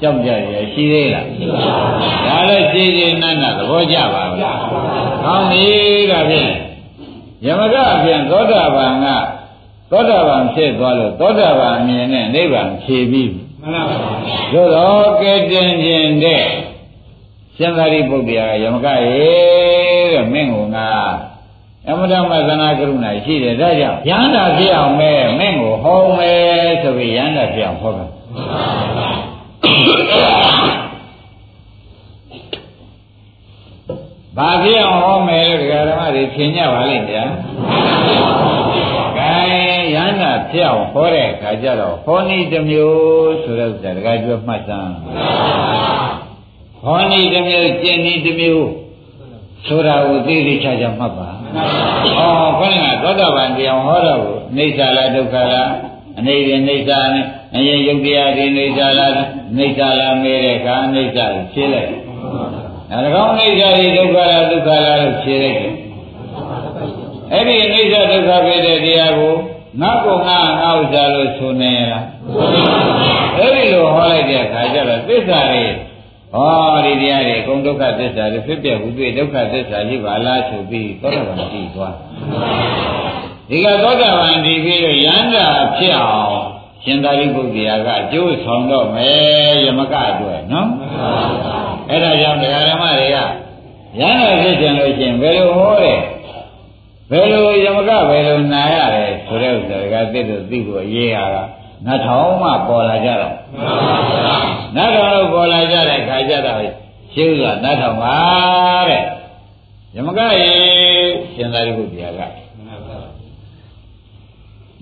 ကြောက်ကြရရှိသေးလားရှိပါဘူးဒါလည်းရှိရှိနတ်နတ်သဘောကျပါဘူးလားကောင်းပြီဒါဖြင့်ယမကအပြင်သောတာပန်ကသောတာပန်ဖြစ်သွားလို့သောတာပန်အမြင်နဲ့နိဗ္ဗာန်ဖြေပြီးမှန်ပါပါသို့တော့ကဲတင်ခြင်းတဲ့ရှင်သာရိပုတ္တရာယမကရေတဲ့မင်းကငါအမတမသနာကရုဏာရှိတယ်ဒါကြောင့်ရဟန္တာဖြစ်အောင်မဲမင်းကိုဟောမယ်ဆိုပြီးရဟန္တာဖြစ်အောင်ဟောတာ ဘာဖြစ်အောင်ဟောမယ်လို့ဒကာဓမ္မတွေဖြင်ကြပါလိမ့်ဗျာ။ကဲရဟန္တာဖြစ်အောင်ဟောတဲ့အခါကျတော့ဟောနည်းတစ်မျိုးဆိုတဲ့ဥစ္စာဒကာကျွတ်မှတ်စမ်း။ဟောနည်းတစ်မျိုးကျင့်နည်းတစ်မျိုးဆိုတာကိုသိသိချာချာမှတ်ပါ။အော်ခေါင်းကသောတာပန်တရားဟောတော့ကိုနေသာလားဒုက္ခလားအနေနဲ့နေသာနဲ့ အရင်ယုတ်တရားဒီနေသာလားနေသာလားမေးတဲ့အခါနေသာကိုဖြေလိုက်။အဲဒါကောင်းအိဋ္ဌာဒီဒုက္ခလားဒုက္ခလားလို့ဖြေလိုက်တယ်အဲ့ဒီအိဋ္ဌာဒုက္ခဖြစ်တဲ့တရားကိုငါ့ကိုငါငါဥစ္စာလို့ဆိုနေရလားအဲ့ဒီလိုဟောလိုက်တဲ့အခါကျတော့သစ္စာတွေဟောဒီတရားတွေအကုန်ဒုက္ခသစ္စာတွေဖြစ်ပြဟုတွေ့ဒုက္ခသစ္စာရှိပါလားဆိုပြီးသောတာပန်တည်သွားဒီကသောတာပန်တည်ပြီးတော့ယန္တာဖြစ်အောင် ရှင်သာရိပုတ္တရာကအကျိုးဆောင်တော့မယ်ယမကအတွက်နော်အဲ့ဒါကြောင့်တရားဓမ္မတွေကရဟန္တာဖြစ်ကြလို့ရှိရင်ဘယ်လိုဟောတယ်ဘယ်လိုယမကဘယ်လိုနာရတယ်ဆိုတဲ့ဥစ္စာတွေကသိလို့သိလို့အရေးရတာနတ်ထောင်မှပေါ်လာကြတော့နတ်ထောင်လို့ပေါ်လာကြတဲ့ခါကျတော့ရှင်းဥစွာနတ်ထောင်ပါတဲ့ယမကရေရှင်သာရိပုတ္တရာက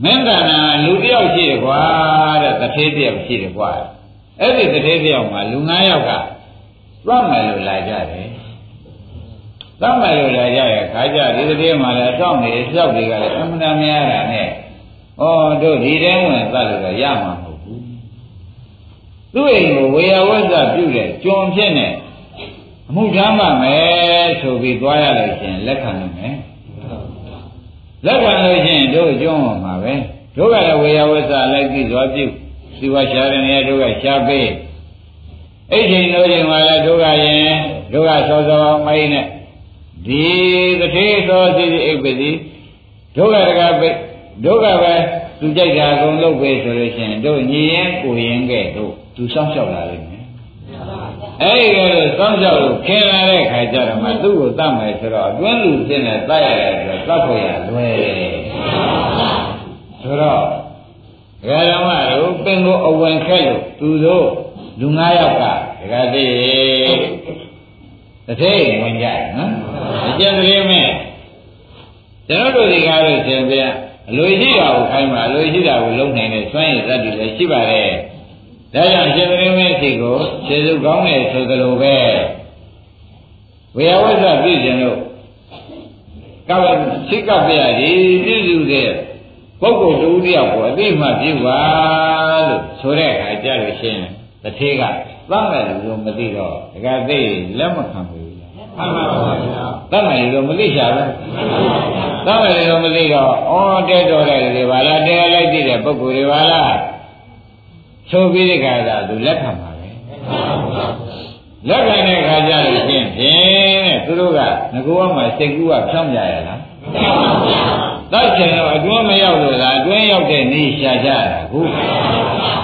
မင်းကနာလူတယောက်ရှိတယ်ကွာတဲ့တထေးတယောက်ရှိတယ်ကွာအဲ့ဒီတထေးတယောက်မှာလူ9ယောက်ကသတ်မယ်လို့လာကြတယ်သတ်မယ်လို့လာကြရဲ့ခါကြဒီတတိယမှာလည်းတောင်းနေလျှောက်တွေကလည်းအမှန်တမ်းများတာနဲ့ဩတို့ဒီတဲဝင်သတ်လို့တော့ရမှာမဟုတ်ဘူးသူ့အိမ်ကိုဝေယဝဇ္ဇပြုတဲ့ကျွန်ဖြစ်နေအမှုထမ်းပါမယ်ဆိုပြီးသွားရလို့ရှင်လက်ခံနိုင်မယ် လက်ခံလို့ရှိရင်တို့ကျွန်းပေါ်မှာပဲတို့ကလည်းဝေယဝဇ္ဇလိုက်ပြီးသွားပြုစီဝါရှာတဲ့နေရာတို့ကရှားပေးအဲ့ဒီလိုချိန်မှာလည်းဒုက္ခရင်ဒုက္ခစောစောမိုင်းနဲ့ဒီတထေသောစီစီအိပ်ပစီဒုက္ခတကပိဒုက္ခပဲသူကြိုက်တာအကုန်လုပ်ပဲဆိုလို့ရှိရင်တို့ညီရင်ကိုရင်ကဲ့တို့သူစောင့်ရှောက်လာလိမ့်မယ် အဲ့ဒီလိုစောင့်ရှောက်လို့ခင်လာတဲ့ခါကျတော့မှသူ့ကိုတတ်မယ်ဆိုတော့အတွင်းလူစင်းနဲ့တတ်ရတယ်ဆိုတော့တတ်ဖို့ရလွယ်ဆိုတော့ဓမ္မတို့ပင်ကိုအဝင်ခက်လို့သူတို့လူ၅ယောက်ကဒကာသိတသိဝင်ကြနော်အကျဉ်းသေးမဲ့ကျွန်တော်တို့ဒီကားလို့ရှင်ပြအလိုရှိတာကိုခိုင်းပါအလိုရှိတာကိုလုံနိုင်တဲ့စွမ်းရည်သတ္တိလည်းရှိပါတယ် ဒါကြောင့်ရှင်သေးမဲ့စီကိုခြေစုပ်ကောင်းတယ်ဆိုသလိုပဲဝေယဝဇ္ဇပြည့်ခြင်းလို့ကဝစိကပြရည်ပြည့်စုတဲ့ပုဂ္ဂိုလ်တူတယောက်ကိုအသိမှပြုပါလို့ဆိုတဲ့အခါကြလို့ရှိရင်တထေးကသတ်မယ်လို့မသိတော့ဒကာသိလက်မခံဘူးမှန်ပါပါဗျာသတ်မယ်လို့မသိချာဘူးသတ်မယ်လို့မသိတော့ဩတဲတော်တယ်လေပါလားတဲလိုက်သိတဲ့ပုဂ္ဂိုလ်တွေပါလား ဆိုပြီးဒီကရာသူလက်ခံပါလေလက်ခံတဲ့ခါကျလို့ဖြင့်ဖြင့်တဲ့သူတို့ကငကူကမှစိတ်ကူးကဖြောင်းကြရလားတတ်ချင်တော့အတွင်းမရောက်လို့လားအတွင်းရောက်တဲ့နေရှာကြတာခု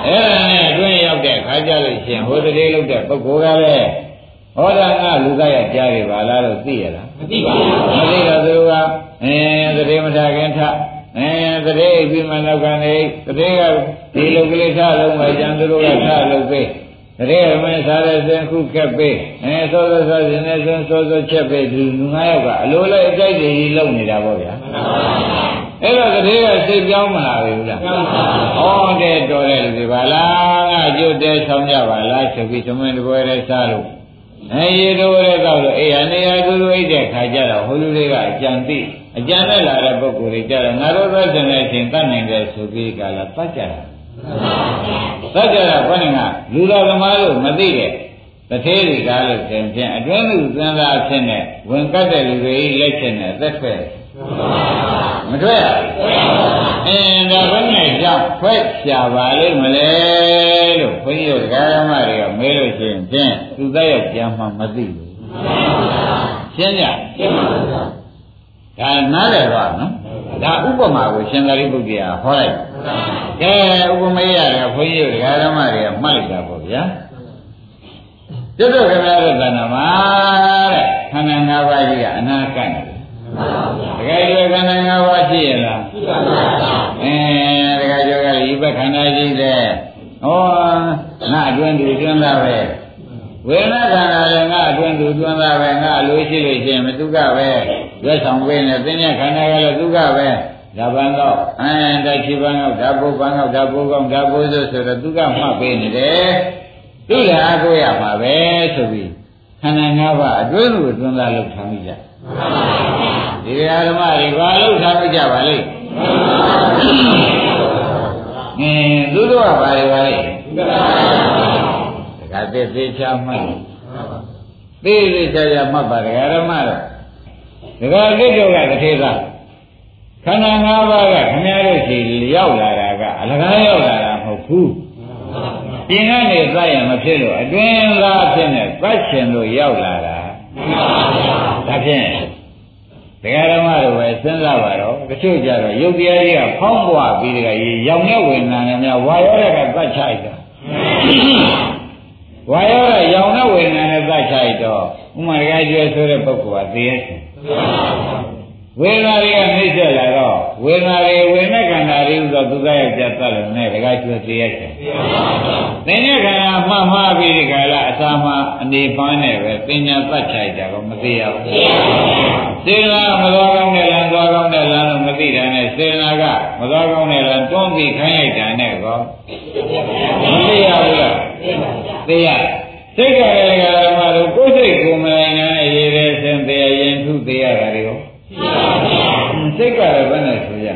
အဲ့ဒါနဲ့အတွင်းရောက်တဲ့ခါကြလို့ရှင်ဟိုတည်းလောက်တဲ့ပုဂ္ဂိုလ်ကလည်းဟောတာကလူကရကြားရပါလားလို့သိရလားမသိပါဘူးမသိတော့သူကအဲတည်းမထခင်ထ အဲတည်းပြီးမှနောက်ကနေတည်းကဒီလိုကလေးထလုံးပဲကျန်သူတို့ကထလုံးပေးတည်းမင်းစားတဲ့စင်ခုခက်ပေးအဲစောစောစောစင်နေစွန်းစောစောချက်ပေးသူလူငါးယောက်ကအလိုလိုက်အကြိုက်တွေကြီးလုံနေတာပေါ့ဗျာအဲ့တော့တည်းကစိတ်ပြောင်းမလာဘူးလားဟောတဲ့တော်တဲ့လူတွေပါလားငါကြွတဲ့ဆောင်ကြပါလားဆိုပြီးသမင်းတပွဲလေးစားလို့အဲရေတော်ရဲကောက်လို့အေးအနေရသူတို့အိတ်တဲ့ခါကျတော့ဟိုလူတွေကအကြံသိ အကြံနဲ့လာတဲ့ပုဂ္ဂိုလ်တွေကြတော့ငါတို့သက်စင်တဲ့အချိန်တတ်နိုင်တယ်ဆိုပြီးကလာပတ်ကြတာသတ္တရာဘယ်နဲ့ကလူတော်သမားတို့မသိတဲ့တထေးတွေကလို့သင်ဖြင့်အတွင်းလူသင်္သာဖြစ်နေဝင်ကတ်တဲ့လူတွေလက်ချက်နဲ့သက်ထွက်မထွက်ရဘူးအင်းဒါဘယ်နဲ့ကြောင့်ထွက်ရှာပါလိမ့်မလဲလို့ဘုန်းကြီးတို့ဓမ္မတွေကမေးလို့ရှိရင်ဖြင့်သူသက်ရောက်ပြန်မှမသိဘူးရှင်းကြရှင်းပါဘူး ဒါနားလည်တော့နော်ဒါဥပမာကိုရှင်သာရိပုတ္တရာဟောလိုက်ကဲဥပမေရတယ်ဘုန်းကြီးတို့ဓမ္မတွေကမှတ်လိုက်တာပေါ့ဗျာကျွတ်တို့ခင်ဗျားတို့ကဏ္ဍမှာတဲ့ခန္ဓာ၅ပါးကြီးကအနာကန့်တယ်တကယ်ကျွခန္ဓာ၅ပါးရှိရလားရှိပါပါအဲတကယ်ကျွကဒီဘက်ခန္ဓာကြီးတဲ့ငါအတွင်းသူအတွင်းသားပဲ ဝေဒနာခန္ဓာလည်းငါအတွင်းသူအတွင်းသားပဲငါအလိုရှိလို့ရှိရင်မသူကပဲရွက်ဆောင်ပေးနေသင်္ညခန္ဓာကလည်းသူကပဲဒါပန်းတော့အင်းတချိပန်းတော့ဓာဘုပန်းတော့ဓာဘုကောင်းဓာဘုဆိုဆိုတော့သူကမှတ်ပေးနေတယ်သူလည်းအကိုရမှာပဲဆိုပြီးခန္ဓာ၅ပါးအတွင်းသူအတွင်းသားလောက်ထားမိကြဒီဓမ္မတွေဘာလောက်ထားမိကြပါလိမ့်အင်းသူတို့ကဘာတွေပါလိမ့် ဒါကသေသေးချာမှတ်သေသေးချာချာမှတ်ပါဒကာဓမ္မတော့ဒကာလိတ်တို့ကတထေသာခန္ဓာ၅ပါးကခင်ဗျားတို့ရှိရောက်လာတာကအလကားရောက်လာတာမဟုတ်ဘူးပြင်ကနေသတ်ရင်မဖြစ်လို့အတွင်းသားဖြစ်နေသတ်ချင်လို့ရောက်လာတာဒါဖြင့်တရားဓမ္မတို့ပဲစဉ်းစားပါတော့တချို့ကြတော့ယုတ်တရားကြီးကဖောင်းပွားပြီးတကကြီးရောင်တဲ့ဝေဒနာနဲ့များဝါရောတဲ့ကသတ်ချိုက်တာ ဝါရောတဲ့ရောင်တဲ့ဝေဒနာနဲ့သတ်ချိုက်တော့ဥမာတကကျွဲဆိုတဲ့ပုဂ္ဂိုလ်ကသိရဲ့ဝေဒနာတွေကနှိမ့်ဆက်လာတော့ဝေဒနာတွေဝေဒနာခန္ဓာတွေဥသောသူသားရဲ့ပြတ်သက်လို့နဲ့တကကျွဲသိရဲ့သင်္ညခန္ဓာမှမှားပြီးဒီကလာအစာမှအနေပန်းနဲ့ပဲပညာသတ်ချိုက်တာကိုမသိရဘူးစေနာမသွားကောင်းတဲ့လမ်းသွားကောင်းတဲ့လမ်းလို့မသိတာနဲ့စေနာကမသွားကောင်းတဲ့လမ်းတွန်းပြီးခိုင်းလိုက်တာနဲ့ကောမသိရဘူးလား သိရစိတ်ကလည်းဓမ္မတို့ကိုယ်စိတ်ကိုမနိုင်နိုင်ရည်တဲ့ဆင်းသေးရင်ထုသေးရတာတွေရောစိတ်ကလည်းဘယ်နဲ့ဆိုရဩ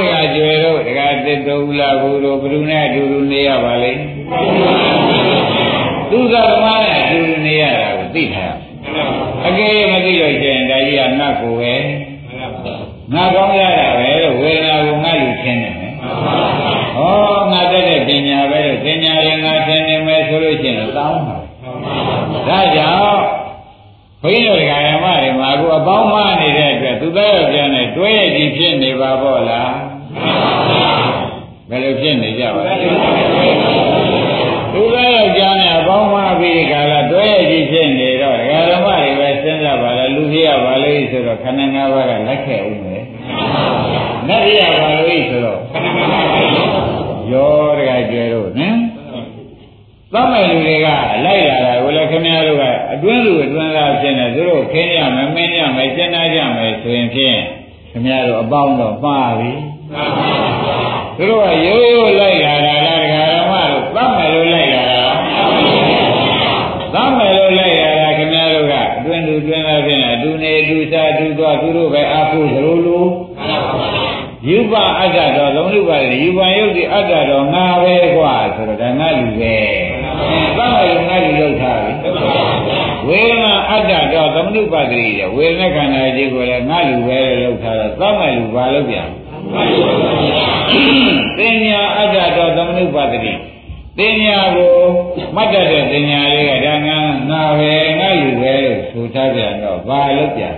တကကျွယ်တို့တကတစ်တုလာဘူးတို့ဘယ်သူနဲ့အတူတူနေရပါလိမ့်သူကဓမ္မနဲ့အတူတူနေရတာကိုသိထားအကယ်မသိလို့ကျင်ဒါကြီးကငါ့ကိုပဲငါကောင်းရတာပဲလို့ဝေဒနာကိုငါလူချင်းနေ မယ်ဩငါတက်တဲ့ပညာပဲလို့ပညာရင်ငါသင်နေမယ်ဆိုလို့ရှိရင်တောင်းပါဒါကြောင့်ဘုန်းကြီးတို့ဓမ္မတွေမှာအခုအပေါင်းမနေတဲ့အတွက်သူသားရောပြန်နေတွဲရည်ဖြစ်နေပါပေါ့လားဘယ်လိုဖြစ်နေကြပါလဲသူသားရောပြန်နေအပေါင်းမပြီးခါလာတွဲရည်ဖြစ်နေတော့ဓမ္မတွေပဲစဉ်းစားပါလားလူကြီးရပါလေဆိုတော့ခန္ဓာ၅ပါးကလက်ခဲ့ဦးမယ်နတ်ရပါလို့ဆိုတော့ ရောတကကြွယ်တော့နော်သတ်မဲ့လူတွေကလိုက်လာတာကိုလည်းခင်ဗျားတို့ကအတွင်းလူအတွင်းသားဖြစ်နေသူတို့ခင်းရမယ်မင်းရမယ်ကျင့်နာကြမယ်ဆိုရင်ဖြင့်ခင်ဗျားတို့အပေါင်းတော့မှားပြီသူတို့ကရိုးရိုးလိုက်လာတာလားဒကာရမတို့သတ်မဲ့လို့လိုက်လာတာသတ်မဲ့လို့လိုက်လာတာခင်ဗျားတို့ကအတွင်းလူအတွင်းသားဖြစ်နေအတူနေအတူစားအတူသွားသူတို့ပဲအားကိုးသလိုလို ယူပအတ္တတော်သုံးလူပါတယ်ယူပယုတ်ဒီအတ္တတော်ငါပဲกว่าဆိုတော့ဒါငါလူပဲသတ်မယ်ငါလူလောက်ထားပြီဝေဒနာအတ္တတော်သမနုပတ္တိတဲ့ဝေဒနာခန္ဓာကြီးကိုလည်းငါလူပဲလောက်ထားတော့သတ်မယ်လူဘာလို့ပြန်ပညာအတ္တတော်သမနုပတ္တိပညာကိုမှတ်တတ်တဲ့ပညာလေးကဒါငါငါပဲငါလူပဲလို့ဆိုထားပြန်တော့ဘာလို့ပြန်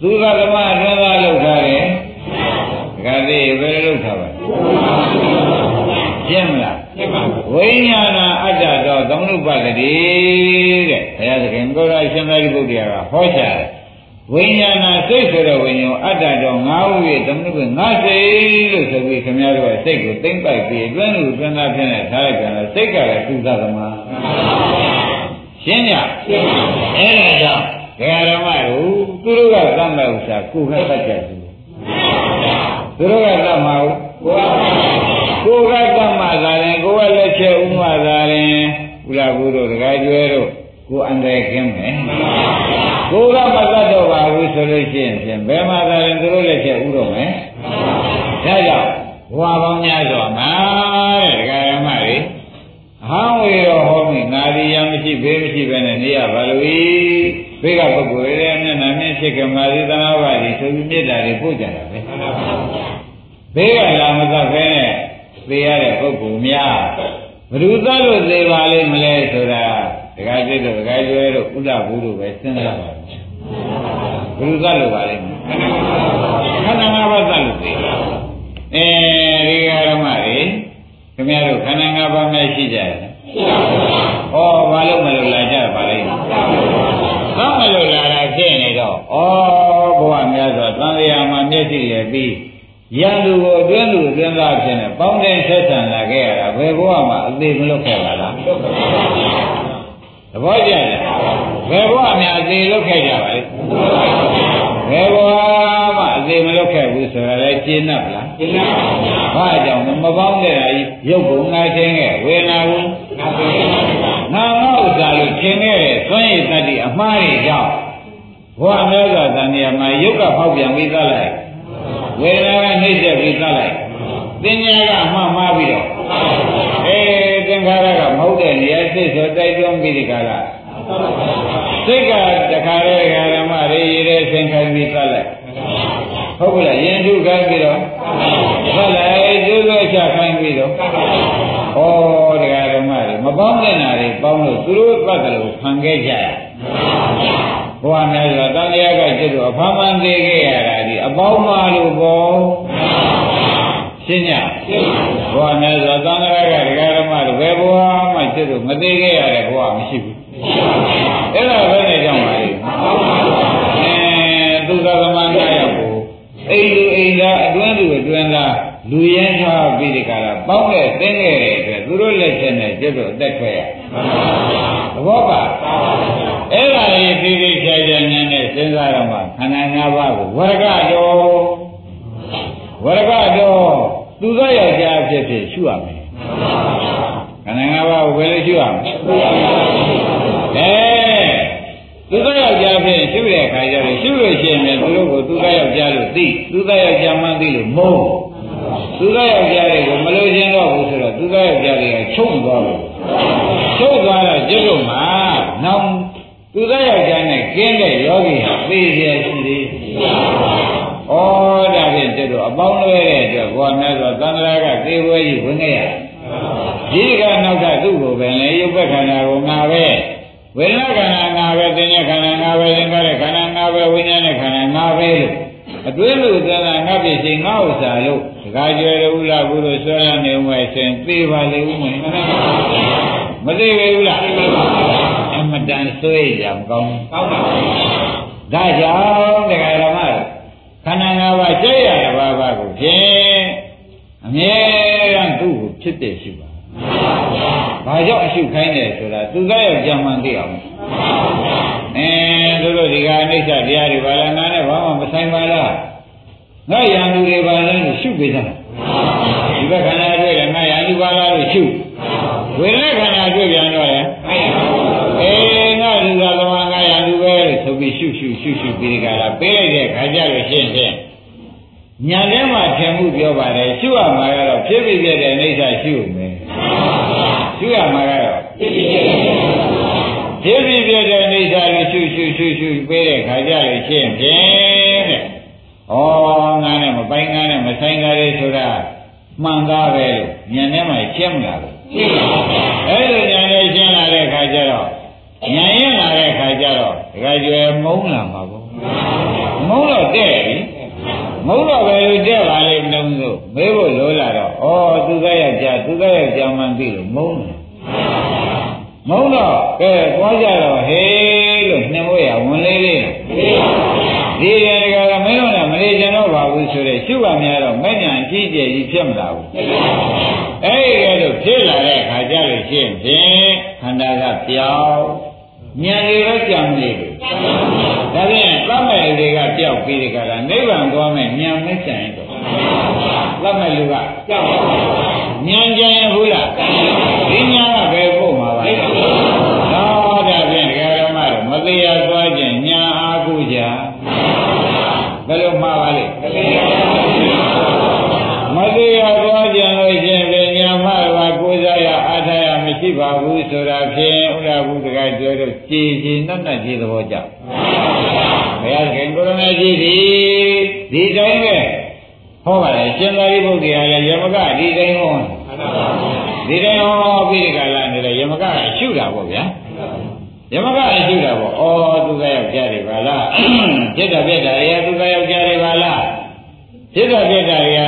သူကဓမ္မအတွင်းသားလောက်ထားတယ်ဒါကသိဘယ်လိုလုပ်ထားပါရှင်းမလားဝိညာဏအတ္တတော်သမနုပတ္တိတဲ့ဘုရားသခင်ကိုယ်တော်ရှင်သာရိပုတ္တရာကဟောချတယ်ဝိညာဏစိတ်ဆိုတဲ့ဝိညာဉ်အတ္တတော်ငါးဦးရဲ့သမနုပငါစိတ်လို့ဆိုပြီးခင်ဗျားတို့ကစိတ်ကိုသိမ့်ပိုက်ပြီးအတွင်းလူအတွင်းသားဖြစ်နေထားလိုက်ကြတယ်စိတ်ကလည်းသူသသမာရှင်းကြအဲ့ဒါကြောင့် ဒကာရမတို့သူတို့ကသတ်မဲ့ဥစ္စာကိုယ်ကသတ်ကြတယ်သူတို့ကသတ်မှာကိုယ်ကသတ်မှာသာရင်ကိုယ်ကလက်ချက်ဥမှာသာရင်ဥလာဘူးတို့ဒကာကျွဲတို့ကိုအန္တရာယ်ကင်းမယ်ကိုယ်ကမသတ်တော့ပါဘူးဆိုလို့ရှိရင်ဖြင့်ဘယ်မှာသာရင်သူတို့လက်ချက်ဥတော့မယ်ဒါကြောင့်ဘဝပေါင်းများစွာမှာတဲ့ဒကာရမတွေအဟောင်းဝေရောဟောမိငါဒီရမရှိဘေးမရှိပဲနဲ့နေရပါလို့ ဘေးကပုဂ္ဂိုလ်ရဲ့မျက်နှာမျက်စိကမာသီသနာဝါဒီဆိုပြီးမေတ္တာတွေပို့ကြတာပဲဘေးကလာမသပဲနဲ့သိရတဲ့ပုဂ္ဂိုလ်များဘ누구သလို့သိပါလိမ့်မလဲဆိုတာဒကာจิตတို့ဒကာကျွဲတို့ဥဒ္ဒဘူးတို့ပဲစဉ်းစားပါဘ누구သလို့ပါလိမ့်မလဲခန္ဓာ၅ပါးသလို့သိအဲဒီဃာရမတွေခင်ဗျားတို့ခန္ဓာ၅ပါးမဲ့ရှိကြတယ်။ဩဘာလို့မလို့လာကြပါလိမ့်။ ဘာမလို့လာတာဖြစ်နေတော့ဩဘဝများစွာသံဃာမှာမျက်စိလည်းပြီးရန်သူကိုအတွင်းသူအတွင်းသားဖြစ်နေပေါင်းတဲ့ဆက်ဆံလာခဲ့ရတာဘယ်ဘဝမှာအသေးမလွတ်ခဲ့ပါလားသဘောကျလားဘယ်ဘဝများအသေးလွတ်ခဲ့ကြပါလဲဘယ်ဘဝမှအသေးမလွတ်ခဲ့ဘူးဆိုတာလည်းရှင်း납လားရှင်း납ဘာကြောင့်မပေါင်းတဲ့ရုပ်ကိုငါချင်းခဲ့ဝေဒနာကိုငါသိငါမောဥစ္စာလို့ရှင်းခဲ့တဲ့သွမ်းရည်တတ္တိအမှားတွေကြောင့်ဘဝအများစွာတန်မြာမှာရုပ်ကဖောက်ပြန်ပြီးသားလိုက်ဝေဒနာကနှိမ့်ဆက်ပြီးသားလိုက်ပညာကအမှားမှားပြီးတော့အေးသင်္ခါရကမဟုတ်တဲ့နေရာစိတ်ဆိုတိုက်တွန်းပြီးဒီကလာစိတ်ကတခါလေဓမ္မရေရတဲ့ဆင်ခိုင်းပြီးသားလိုက်ဟုတ်ကဲ့ရင်ထုခိုင်းပြီးတော့ဆက်လိုက်ကျိုးလို့ချခိုင်းပြီးတော့ ဩတရားဓမ္မတွေမပေါင်းတဲ့နာတွေပေါင်းလို့သူတို့သတ်တယ်လို့ခံခဲ့ကြရဘုရားများစွာတန်တရားကจิตတို့အဖမ်းမှန်သေးခဲ့ရတာဒီအပေါင်းမလို့ပေါ့ရှင်းညဘုရားများစွာတန်တရားကတရားဓမ္မတို့ဘယ်ဘဝမှจิตတို့မသေးခဲ့ရတဲ့ဘဝမရှိဘူးအဲ့ဒါပဲနဲ့ကြောင့်ပါ လူရင်းထားပြီးဒီကရာပေါင်းတဲ့သိခဲ့တဲ့အတွက်သူတို့လက်ချက်နဲ့จิตတို့အသက်ထွက်ရသဘောပါအဲ့ဒါလေးပြီးပြီးချာချာဉာဏ်နဲ့စဉ်းစားတော့မှခန္ဓာ၅ပါးကိုဝရကတော်ဝရကတော်သူသောယောက်ျားဖြစ်ဖြစ်ရှုရမယ်ခန္ဓာ၅ပါးကိုဘယ်လိုရှုရမလဲအဲသူသောယောက်ျားဖြစ်ရှုတဲ့အခါကျတော့ရှုလို့ရှိရင်သူတို့ကိုသူသောယောက်ျားလို့သိသူသောယောက်ျားမှန်းသိလို့မုန်း သူသောယောက်ျားတွေကိုမလို့ခြင်းတော့ဘူးဆိုတော့သူသောယောက်ျားတွေကချုပ်သွားလို့ချုပ်သွားတော့ကျွတ်တို့မှာနောက်သူသောယောက်ျားနဲ့ကျင်းတဲ့ယောဂီဟာသိရရှိသေး။ဩဒါဖြင့်ကျွတ်တို့အပေါင်းလွဲတဲ့အတွက်ဘောမြတ်စွာသံဃာကသေဝဲကြီးဝင်ခဲ့ရ။ဒီကနောက်ကသူ့ကိုပဲလေရုပ်ဘက်ခန္ဓာကိုငါပဲဝေဒနာခန္ဓာငါပဲသင်္ညခန္ဓာငါပဲသင်္ခါရခန္ဓာငါပဲဝိညာဉ်နဲ့ခန္ဓာငါပဲလို့အတွင်းလို့သံဃာငါပြည့်စင်ငါဥစ္စာလို့ ဒကာကျွယ်တို့လားဘူးလို့ဆွဲရနေဦးမယ်ဆိုရင်သေပါလေဦးမယ်မသေးဘူးလားအမတန်ဆွေးကြမကောင်းကောင်းပါဘူးဒါကြောင့်ဒကာရမခန္ဓာငါးပါးကြည့်ရတဲ့ဘာဘာကိုဖြင့်အမြဲတမ်းသူ့ကိုဖြစ်တဲ့ရှိပါဘာကြောင့်အရှုခိုင်းတယ်ဆိုတာသူကရဲ့ကြံမှန်သိအောင်အဲတို့တို့ဒီကအနိစ္စတရားတွေဘာလဲငါနဲ့ဘာမှမဆိုင်ပါလား ငါရံသူတွေပါလဲလို့ရှုပေးကြတာဒီဘက်ခန္ဓာတွေ့တယ်ငါရံသူပါလားလို့ရှုဝေဒနာခန္ဓာတွေ့ပြန်တော့လေအေးငါလူသာသမားငါရံသူပဲလို့ဆိုပြီးရှုရှုရှုရှုပြီးဒီကလာပေးလိုက်တဲ့ခါကြလို့ရှင်းရှင်းညာထဲမှာထင်မှုပြောပါတယ်ရှုရမှာကတော့ဖြစ်ဖြစ်ပြတဲ့အိဋ္ဌရှုမယ်ရှုရမှာကတော့ဖြစ်ဖြစ်ပြတဲ့ဖြစ်ဖြစ်ပြတဲ့အိဋ္ဌကိုရှုရှုရှုရှုပေးတဲ့ခါကြလို့ရှင်းဖြင့်တဲ့ ဩငါနဲ့မပိုင်ငါနဲ့မဆိုင်ကြရဲဆိုတာမှန်သားပဲလို့ဉာဏ်ထဲမှာရှင်းမလားဘူးရှင်းပါပါအဲ့လိုဉာဏ်နဲ့ရှင်းလာတဲ့ခါကျတော့ဉာဏ်ရင်လာတဲ့ခါကျတော့ဒကာကျွယ်မုန်းလာမှာပေါ့မုန်းတော့တဲ့ပြီမုန်းတော့ပဲလို့တဲ့ပါလေနှုံးလို့မေးဖို့လိုလာတော့ဩသူကရဲ့ကြာသူကရဲ့ကြာမှန်ပြီလို့မုန်းတယ်မုန်းတော့ကဲသွားကြတော့ဟေးလို့နှင်ဖို့ရဝင်လေးလေး ဒီရကကမင်းတို့ကမလေးကျင်တော့ပါဘူးဆိုတဲ့ရှုပါများတော့မဲ့ညာအကြီးကျယ်ကြီးဖြစ်မလာဘူးအဲ့ဒီကဲတော့ဖြစ်လာတဲ့အခါကျလို့ရှိရင်ဖြင့်ခန္ဓာကပြောင်းဉာဏ်တွေပဲကြံနေတယ်ဒါဖြင့်သတ်မဲ့တွေကပျောက်ပြီးဒီကလာနိဗ္ဗာန်သွားမဲ့ဉာဏ်မချင်တော့သတ်မဲ့လူကပျောက်ဉာဏ်ကြရင်ဘူးလားဒီဉာဏ်ကဘယ်ပို့မှာပါလဲတော့ဒါဖြင့်ဒကာရမတို့မသေးသွားခြင်းဉာဏ်အားကိုကြဘယ် လိုမှားပါလဲမသေးရသွားကြလို့ရှင်ပညာမတော်ကိုးစားရအားထားရမရှိပါဘူးဆိုတာဖြင့်ဥဒ္ဒဘုဒ္ဓကပြောတော့ကြည်ကြည်နတ်နတ်ကြီးသဘောကြောင့်ဘုရားခင်ကိုရမကြီးဒီဒီတိုင်းပဲဟောပါတယ်ရှင်သာရိပုတ္တရာလည်းယမကဒီတိုင်းဟောဒီတိုင်းဟောပြီးဒီကလာနေတယ်ယမကအရှုတာပေါ့ဗျာ ယမကအကျိုးတာပေါ့။အော်သူကယောက်ျားတွေပါလား။ဖြစ်တာဖြစ်တာရေသူကယောက်ျားတွေပါလား။ဖြစ်တာဖြစ်တာရေ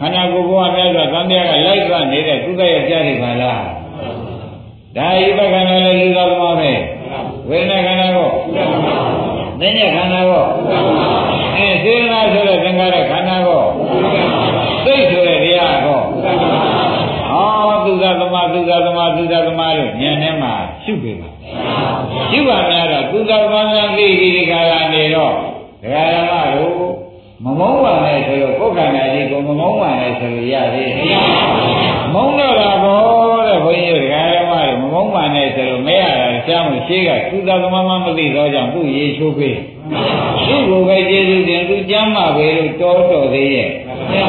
ခန္ဓာကိုယ်ဘဝနဲ့ဆိုသံဃာကလိုက်သွားနေတဲ့သူကယောက်ျားတွေပါလား။ဒါဤပခန္ဓာလည်းလူတော်မှာပဲ။ဝိညာဉ်ခန္ဓာကော။သင်္ညခန္ဓာကော။အဲစေနာဆိုတဲ့သင်္ခါရခန္ဓာကော။သိဆိုတဲ့တရားကော။အော်သူကသမာသူကသမာသူကသမာလို့ဉာဏ်နဲ့မှရှုပြီပါ။ ရှုပါများတော့သုဒ္ဓသမားများသိပြီးဒီကလာနေတော့ဒကာဓမ္မတို့မမုန်းပါနဲ့ဆိုတော့ကိုယ်ခန္ဓာကြီးကိုမမုန်းပါနဲ့ဆိုလို့ရသေးတယ်မုန်းတော့တာဘောတဲ့ဘုန်းကြီးဒကာဓမ္မတို့မမုန်းပါနဲ့ဆိုလို့မရတာရှားမှုရှိကသုဒ္ဓသမားမမသိတော့ကြောင့်သူ့ရေချိုးပေးသူ့ကိုပဲကျေးဇူးတင်သူကျမ်းမာပဲလို့တော်တော်သေးရဲ့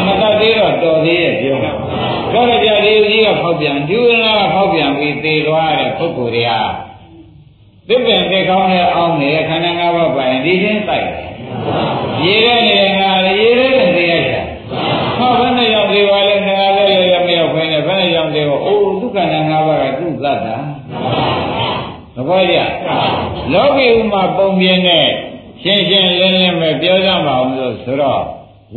မတတ်သေးတော့တော်သေးရဲ့ပြောတော့ကြဒီကြီးကဖောက်ပြန်ဒီဝိညာဉ်ကဖောက်ပြန်ပြီးသေသွားတဲ့ပုဂ္ဂိုလ်တွေက သစ်ပင်သက်ကောင်းတဲ့အောင်းနေတဲ့ခန္ဓာ၅ပါးပိုင်ဒီချင်းတိုက်တယ်ရေရဲနေတဲ့ငါရေရဲတဲ့သိရချာဟောဘယ်နဲ့ရောက်သေးပါလဲငါလည်းလည်းမရောက်ခွင့်နဲ့ဘယ်နဲ့ရောက်သေးပါအိုးဒုက္ခနာ၅ပါးကသူ့သတ်တာသဘောကျလောကီဥမှာပုံပြင်းတဲ့ရှင်းရှင်းလင်းလင်းပဲပြောကြပါအောင်လို့ဆိုတော့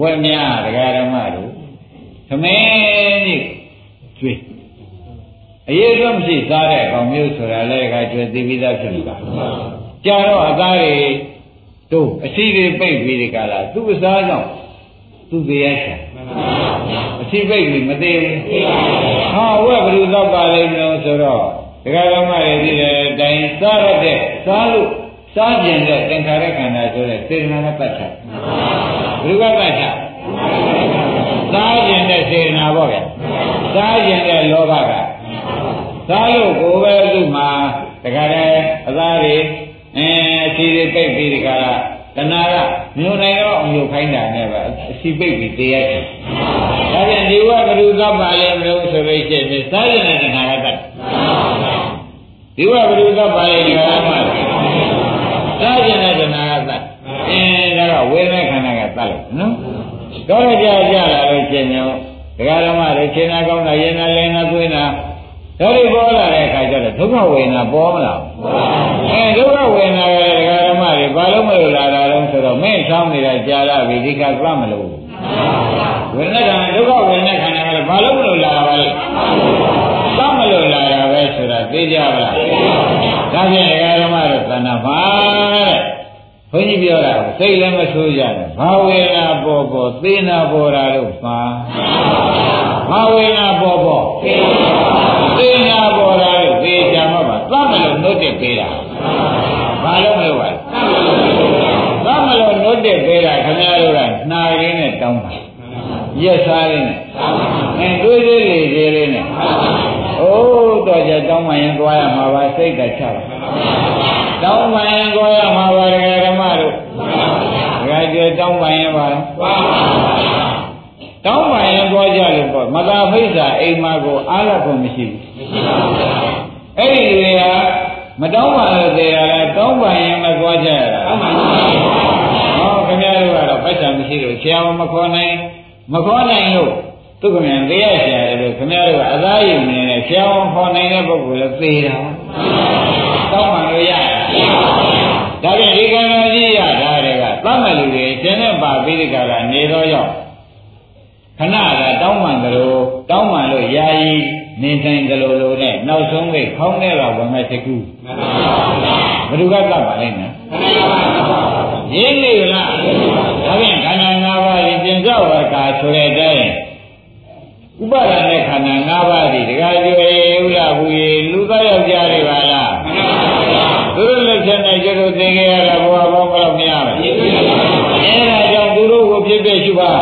ဝက်များတရားဓမ္မတို့သမင်းကြီးကျွေး အရေးဆုံးမရှိစားတဲ့ကောင်မျိုးဆိုတာလည်းကကျွေးသိပြီးသားဖြစ်လို့ပါကြာတော့အသားတွေတို့အစီတွေပိတ်ပြီးဒီကလာသူ့အစားကြောင့်သူ့တရားချာအစီပိတ်ပြီးမသေးဘူးဟာဝက်ဘယ်လိုတော့ပါလိမ့်မလို့ဆိုတော့ဒကာဓမ္မတွေဒီတဲ့အတိုင်းစားရတဲ့စားလို့စားကျင်တဲ့သင်္ခါရခန္ဓာဆိုတဲ့စေတနာနဲ့ပတ်သက်ဘယ်လိုကပတ်သက်စားကျင်တဲ့စေတနာပေါ့ဗျစားကျင်တဲ့လောဘက စားလို့ကိုယ်ပဲသူ့မှာတခါတည်းအသားတွေအဲအစီတွေပိတ်ပြီးဒီကရတဏှာကမြို့နိုင်တော့အမျိုးခိုင်းတာနဲ့ပဲအစီပိတ်ပြီးတရားတယ်ဒါပြန်ဒီဝကရုသပါလေမလို့ဆိုလို့ရှိရင်စားကျင်တဲ့တဏှာကတတ်ဒီဝကရုသပါလေဒီကရမှာစားကျင်တဲ့တဏှာကတတ်အင်းဒါကဝေဒနာခန္ဓာကတတ်လို့နော်တော့ကြကြလာလို့ရှင်ညောဒကာဓမ္မတွေရှင်းနာကောင်းတာရင်နာလင်းနာသွင်းတာ ဒါတွေပေါ်လာတဲ့အခါကျတော့ဒုက္ခဝေဒနာပေါ်မလားအဲဒုက္ခဝေဒနာကဒကာဓမ္မတွေဘာလို့မလို့လာတာလဲဆိုတော့မင်းဆောင်းနေတာကြာလာပြီဒီကသတ်မလို့ဝေဒနာကဒုက္ခဝေဒနာခန္ဓာကလည်းဘာလို့မလို့လာတာလဲသတ်မလို့လာတာပဲဆိုတာသိကြပါလားဒါဖြင့်ဒကာဓမ္မတို့သဏ္ဍာန်ပါတဲ့ဘုန်းကြီးပြောတာစိတ်လည်းမဆိုးကြနဲ့ဘာဝေဒနာပေါ်ပေါ်သေနာပေါ်တာလို့ပါဘာဝေဒနာပေါ်ပေါ်သေနာ ပေါ်တာလို့သေချာမှပါသတ်မလို့နှုတ်တက်ပေးတာဘာလို့မလို့ပါသတ်မလို့နှုတ်တက်ပေးတာခင်ဗျားတို့ကနှာရင်းနဲ့တောင်းပါရက်စားရင်းနဲ့အဲတွေးသေးလေသေးလေးနဲ့အိုးတော့ကြတောင်းမှရင်သွားရမှာပါစိတ်ကချပါတောင်းပန်ရင်ကိုရမှာပါဒကာဓမ္မတို့ဒကာကျေတောင်းပန်ရင်ပါလားတောင်းပန်ရင်ကိုကြလို့ပေါ့မသာဖိစ္ဆာအိမ်မကိုအားရဖို့မရှိဘူး အဲ့ဒီတွေကမတောင်းပန်လို့သေးရလားတောင်းပန်ရင်မသွားကြရတာဟောခင်ဗျားတို့ကတော့ပိုက်ဆံမရှိလို့ဆရာမခေါ်နိုင်မခေါ်နိုင်လို့သူကမြန်သေးရဆရာတွေခင်ဗျားတို့ကအသားရည်နေတယ်ဆရာမခေါ်နိုင်တဲ့ပုဂ္ဂိုလ်လည်းသေတာတောင်းပန်လို့ရတယ်ဒါပြန်ဒီကံတော်ကြီးရတာတွေကသတ်မဲ့လူတွေရှင်နဲ့ပါပြီးဒီကကနေတော့ရောက်ခဏကတောင်းပန်ကြလို့တောင်းပန်လို့ယာယီ နေဆိုင်ကြလို့လို့နဲ့နောက်ဆုံးကိခေါင်းထဲကဝင်မဲ့တကူဘယ်သူကတတ်ပါလိမ့်မယ်ရင်းနေလားဒါပြန်ခန္ဓာ၅ပါးရင်ပြင်ကြောက်ရကာဆိုတဲ့အတိုင်းဥပါဒณะခန္ဓာ၅ပါးဒီဒကာကျွေဥလာဘူးရေလူသားယောက်ျားတွေပါလားသူတို့လက်ချက်နဲ့ကျတို့သင်ခဲ့ရတာဘဝပေါင်းဘယ်လောက်များလဲအဲဒါကြောင့်သူတို့ကိုဖြစ်ဖြစ်ရှုပါ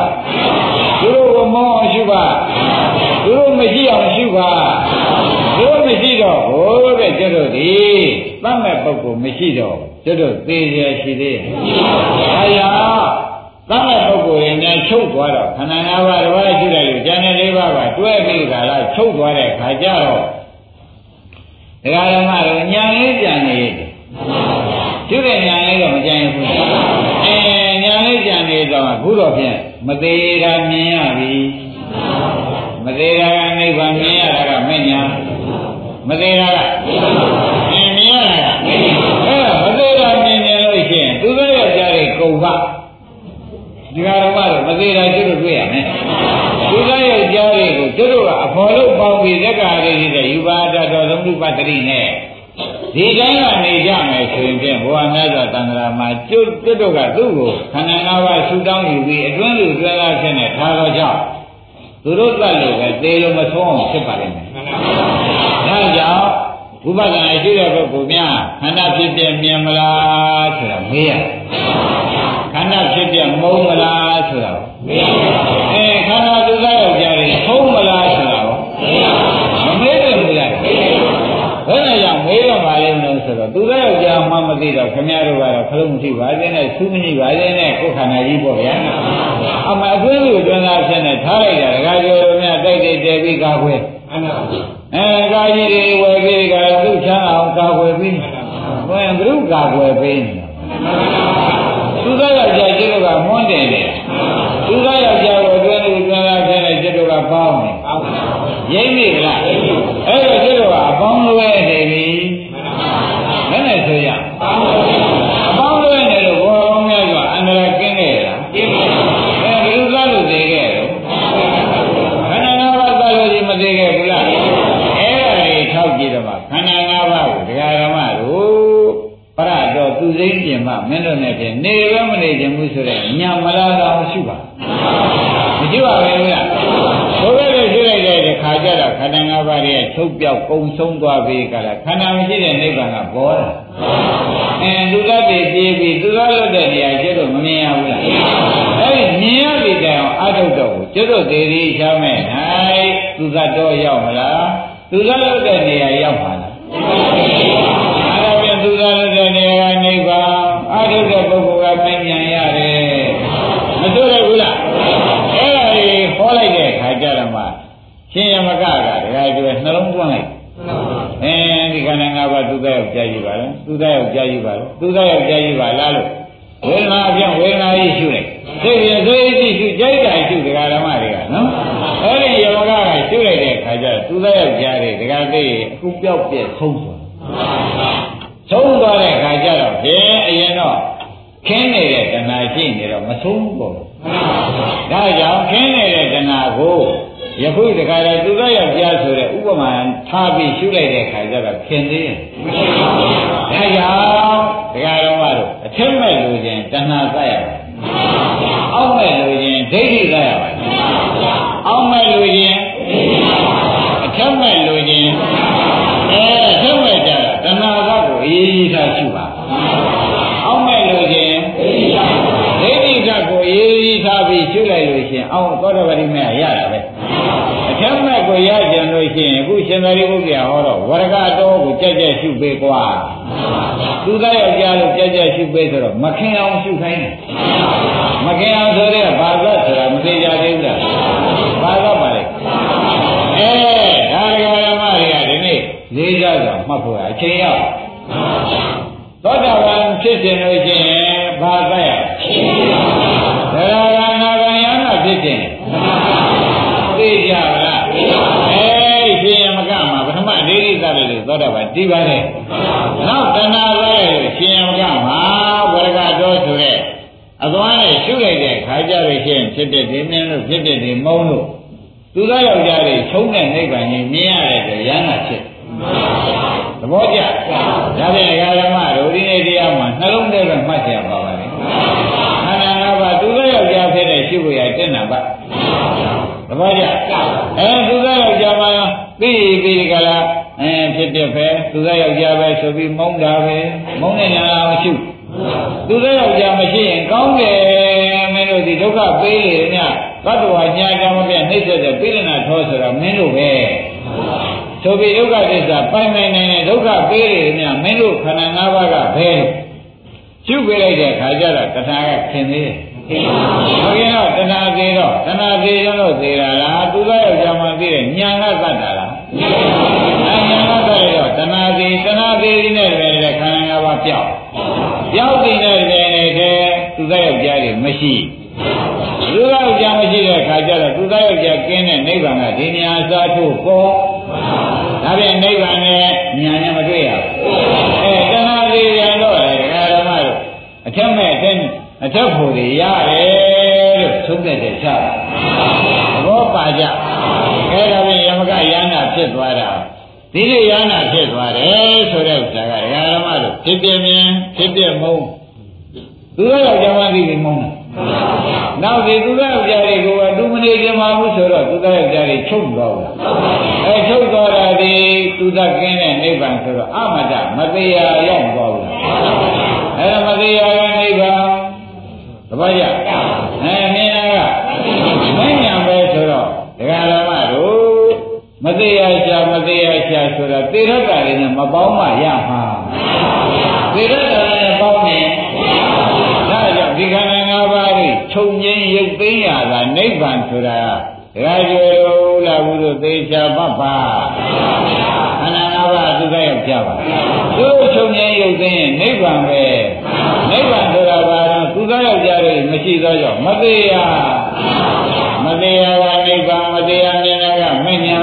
သူတို့ကိုမောင်းအောင်ရှုပါသူတို့မရှိအောင်ရှု ပါသူတို့မရှိတော့ဟိုတဲ့ကျတို့ဒီသတ်မဲ့ပုဂ္ဂိုလ်မရှိတော့ကျတို့သေရရှိသေးတယ်အဲဒါသတ်မဲ့ပုဂ္ဂိုလ်ရင်လည်းချုပ်သွားတော့ခန္ဓာ၅ပါးတစ်ပါးရှိတယ်လို့ဉာဏ်နဲ့၄ပါးကတွဲပြီးကြလားချုပ်သွားတဲ့ခါကျတော့ဒကာဓမ္မတို့ညာလေးပြန်နေတယ်ကျုပ်ရဲ့ညာလေးတော့မကြင်ဘူးအဲညာလေးပြန်နေတော့အခုတော့ဖြင့်မသေးတာမြင်ရပြီ မသေးတာကနိဗ္ဗာန်မြင်ရတာကမညာမသေးတာကမြင်မြင်ရတာကအဲမသေးတာမြင်မြင်လို့ရှိရင်သူတို့ရဲ့ကြားတွေကုန်ပါဒီဃာရမတော့မသေးတာကျွတ်တွေ့ရမယ်သူသားရဲ့ကြားတွေကိုကျွတ်ကအဖော်လို့ပေါင်းပြီးသက်္ကာရိတဲ့ယူပါဒတော်သမုပ္ပတ္တိနဲ့ဒီတိုင်းကနေကြမယ်ဆိုရင်ဖြင့်ဘုရားမြတ်စွာသံဃာမှာကျွတ်ကျွတ်တို့ကသူ့ကိုခန္ဓာ၅ပါးဆူတောင်းယူပြီးအတွင်းလူဆွဲလာဖြစ်နေထားတော့ကြောင့် သူတို့တတ်လို့ပဲသေလို့မဆုံးအောင်ဖြစ်ပါလိမ့်မယ်ဒါကြောင့်ဝိပဿနာရှိတဲ့ပုဂ္ဂိုလ်များခန္ဓာဖြစ်ပြမြင်မလားဆိုတာမေးရခန္ဓာဖြစ်ပြမုံမလားဆိုတာမေးရအဲခန္ဓာသူသားယောက်ျားတွေထုံးမလားဆိုတာမမေးတယ်ဘူးလားဘယ်နဲ့ကြောင့်မေးတော့ပါလိမ့်လို့ဆိုတော့သူသားယောက်ျားမှမသိတော့ခင်ဗျားတို့ကတော့ခလုံးမရှိပါသေးနဲ့သူမမရှိပါသေးနဲ့ကိုယ်ခန္ဓာကြီးပေါ့ဗျာ အမှအသွေးကိုကျွမ်းသားဖြစ်နေထားလိုက်တာဒကာကျော်တို့များတိုက်တိုက်တဲပြီးကာခွဲအဲကာကြီးတွေဝယ်ပြီးကသူ့ချမ်းအောင်ကာခွဲပြီးဘယ်ဘုရုကာခွဲပြီးသူသားယောက်ျားကျတော့ကမွန်းတယ်လေသူသားယောက်ျားကိုအတွင်းကိုကျွမ်းသားဖြစ်နေကျတော့ကပေါင်းနေရိမ့်မိလားအဲ့တော့ကျတော့ကအပေါင်းလွဲနေပြီမနဲ့ဆိုရအပေါင်းလွဲနေလို့ဘောကောင်းများစွာအန္တရာယ်ကင်းခဲ့လားကင်းပါဘူးအဲဘယ်လိုသားလို့သိခဲ့တော့ခန္ဓာ၅ပါးသားလို့ဒီမသိခဲ့ဘူးလားအဲ့ဒါတွေထောက်ကြည့်တော့မှခန္ဓာ၅ပါးကိုဒကာရမတို့ပရတော့သူစိမ့်ပြင်မှမင်းတို့နဲ့ပြင်နေရမနေခြင်းဘူးဆိုတဲ့ညမလာတော့မရှိပါမရှိပါဘူးလားဘုရားလည်းရှိလိုက်တဲ့ခါကျတော့ခန္ဓာ၅ ပါးရဲ့ချုပ်ပြောက်ကုံဆုံးသွားပြီကလားခန္ဓာမရှိတဲ့နိဗ္ဗာန်ကပေါ်တာအဲသူတတ်တွေပြေးပြီးသူသားလွတ်တဲ့နေရာကျတော့မမြင်ရဘူးလားအဲဒီမြင်ရပြီတဲ့အောင်အထုတ်တော့ကိုကျတော့ဒေရီချမ်းမဲ့၌သူသတ်တော့ရောက်မလားသူသားလွတ်တဲ့နေရာရောက်ပါလားအဲ့ဒါပြန်သူသားလွတ်တဲ့နေရာကနိဗ္ဗာန်အထုတ်တဲ့ပုဂ္ဂိုလ်ကပြန်ပြန်ရတယ်မဆိုရဘူးလားအဲ့ဒါကြီးဟောလိုက်တဲ့ခါကျတော့မှ ရှင်ယမကကဒကာကျွဲနှလုံးသွင်းလိုက်အဲဒီခန္ဓာ၅ပါးသူသားယောက်ျားကြီးပါလားသူသားယောက်ျားကြီးပါလားသူသားယောက်ျားကြီးပါလားလို့ဝေဒနာအပြင်ဝေဒနာကြီးရှုလိုက်သိရသိသိရှုကြိုက်တာရှုဒကာဓမ္မတွေကနော်အဲဒီယမကကရှုလိုက်တဲ့ခါကျတော့သူသားယောက်ျားတွေဒကာသိအခုပြောက်ပြက်ဆုံးသွားဆုံးသွားတဲ့ခါကျတော့ဘယ်အရင်တော့ခင်းနေတဲ့တဏှာရှိနေတော့မဆုံးဘူးပေါ့ဒါကြောင့်ခင်းနေတဲ့တဏှာကို ယခုတခါတည်းသူသားယောက်ျားဆိုတဲ့ဥပမာထားပြီးရှုလိုက်တဲ့ခါကျတော့ခင်သေးတယ်။ဒါကြောင့်ဒကာတော်မတို့အထက်မဲ့လူချင်းတဏှာသတ်ရပါအောက်မဲ့လူချင်းဒိဋ္ဌိသတ်ရပါအောက်မဲ့လူချင်းအထက်မဲ့လူချင်းအဲအထက်မဲ့ကြတာတဏှာသတ်ကိုအေးအေးထားရှုပါအောက်မဲ့လူချင်းဒိဋ္ဌိသတ်ကိုအေးအေးထားပြီးရှုလိုက်လို့ရှင်အောက်သောတပတိမေရတာ ပဲအထက်မဲ့ကိုရကြံလို့ရှိရင်အခုရှင်သာရိပုတ္တရာဟောတော့ဝရကတော်ကိုကြက်ကြက်ရှုပေးကွာသူသားယောက်ျားလို့ကြက်ကြက်ရှုပေးဆိုတော့မခင်အောင်ရှုခိုင်းတယ်မခင်အောင်ဆိုတဲ့ဘာသာဆိုတာမသိကြသေးဘူးလားဘာသာပါလေအဲဒါရဂရမတွေကဒီနေ့လေးစားစွာမှတ်ဖို့အချိန်ရောက်သောတာပန်ဖြစ်ခြင်းလို့ရှိရင်ဘာသာရသရဂနာဂယနာဖြစ်ခြင်းသိကြပါလားအေးရှင်ယမကမှာပထမဒိဋ္ဌိ သလည်းလို့သောတာပန်ဒီပါတယ်နောက်တဏှာလည်းရှင်ယမကမှာဝရကတော်ဆိုတဲ့အသွားနဲ့ရှုလိုက်တဲ့ခါကြလို့ရှိရင်ဖြစ်တဲ့ဒီမင်းတို့ဖြစ်တဲ့ဒီမုံတို့သူသားယောက်ျားတွေချုံးတဲ့နိဗ္ဗာန်ကြီးမြင်ရတဲ့အတွက်ရဟနာဖြစ်သဘောကျဒါဖြင့်ဓမ္မတို့ဒီနေ့တရားမှာနှလုံးထဲကမှတ်ကြပါပါလေခန္ဓာ၅ပါးသူသားယောက်ျားဖြစ်တဲ့ရှိဖို့ရတင့်နာပါသဘောကျအဲသူသားယောက်ျားမှာပြီးပြီးကြလား အဲဖြစ်ဖြစ်ပဲသူသားယောက်ျားပဲဆိုပြီးမုန်းတာပဲမုန်းနေညာမရှိသူသားယောက်ျားမရှိရင်ကောင်းတယ်မင်းတို့ဒီဒုက္ခပေးလေမြတ်ဘတ်တော်ညာကြမပြနှိမ့်ဆက်တဲ့ပိလနာထောဆိုတာမင်းတို့ပဲဆိုပြီးဒုက္ခသစ္စာပိုင်ပိုင်နိုင်တဲ့ဒုက္ခပေးလေမြတ်မင်းတို့ခန္ဓာ၅ပါးကဘယ်ရှုပေးလိုက်တဲ့ခါကျတော့တဏှာကခင်သေးတယ်ဘုရားတော့တဏှာသေးတော့တဏှာသေးရလို့သေးတာလားသူသားယောက်ျားမှသိတဲ့ညာကသတ်တာလားညာညာကသတ်ရတော့တ ဏှာသေးတဏှာသေးဒီနဲ့ပဲတဲ့ခန္ဓာ၅ပါးပြောက်ပြောက်တဲ့နဲ့ပဲတဲ့သူသားယောက်ျားတွေမရှိသူသားယောက်ျားမရှိတဲ့ခါကျတော့သူသားယောက်ျားကင်းတဲ့နိဗ္ဗာန်ကဒီညာစားထုတ်ပေါ်ဒါပြန်နိဗ္ဗာန်နဲ့ညာညာမတွေ့ရဘူးအဲတဏှာသေးရတော့လေဒကာဓမ္မတို့အထက်မဲ့အထက်အထက်ဖို့တွေရတယ်လို့သုံးတဲ့တဲ့ချတာသဘောပါကြအဲဒါဖြင့်ယမကယန္တာဖြစ်သွားတာ ဒီလိုယန္တာဖြစ်သွားတယ်ဆိုတဲ့ဥစ္စာကဒကာဓမ္မတို့ဖြစ်ပြမြင်ဖြစ်ပြမုံသူတို့ယောက်ျားမသိပြီးမုံနောက်ဒီသူတို့ယောက်ျားတွေကိုကသူမနေကြမှာဘူးဆိုတော့သူတို့ယောက်ျားတွေချုပ်သွားဘူးအဲချုပ်သွားတာဒသေးသူသကင်းတဲ့နိဗ္ဗာန်ဆိုတော့အမတမတရားရောက်သွားဘူးအဲ့ဒါမတရားရဲ့နိဗ္ဗာန်သဘောကျအဲမြင်တာကမဉ္ဇဏ်ပဲဆိုတော့ဒကာရမတို့မတရားချာမ တရားချာဆိုတာသေရတ္တာတွေနဲ့မပေါင်းမှရမှာသေရတ္တာတွေနဲ့ပေါင်းရင်ဒါကြောင့်ဒီခန္ဓာ၅ပါးကိုခြုံငင်းရုပ်သိမ်းရတာနိဗ္ဗာန်ဆိုတာဒကာကျော်တို့လာဘူးတို့သေချာပပခန္ဓာ၅ပါးသူကရောက်ကြပါသူချုပ်ငြိမ်းရုပ်သိမ်းရင်နိဗ္ဗာန်ပဲနိဗ္ဗာန်ဆိုတာဘာလို့သူကရောက်ကြတယ်မရှိသောကြောင့်မသေးရမသေးရကနိဗ္ဗာန်မသေးရမြင်တာကမညာ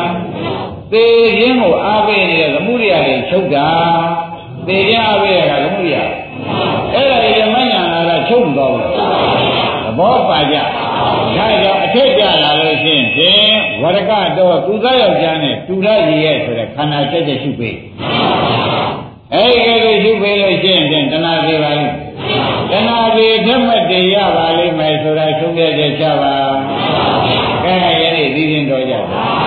သေခြင်းကိုအားပေးနေတဲ့သမှုရိယတွေချုပ်တာသေရအားပေးရတာသမှုရိယအဲ့ဒါတွေမညာလာတာချုပ်မသွားဘူးသဘောပါကြဒါကြောင့်အထက်ကြလာလို့ရှိရင်ဖြင့်ဝရကတော့သူသားယောက်ျားနဲ့တူရရည်ရဲ့ဆိုတဲ့ခန္ဓာတက်တက်ရှုပေးအဲဒီကလေးရှုပေးလို့ရှိရင်ဖြင့်တဏှာသေးပါလိမ့်တဏှာသေးဓမ္မတည်ရပါလိမ့်မယ်ဆိုတာသုံးရတဲ့ချပါကဲယနေ့ဒီရင်တော်ကြပါ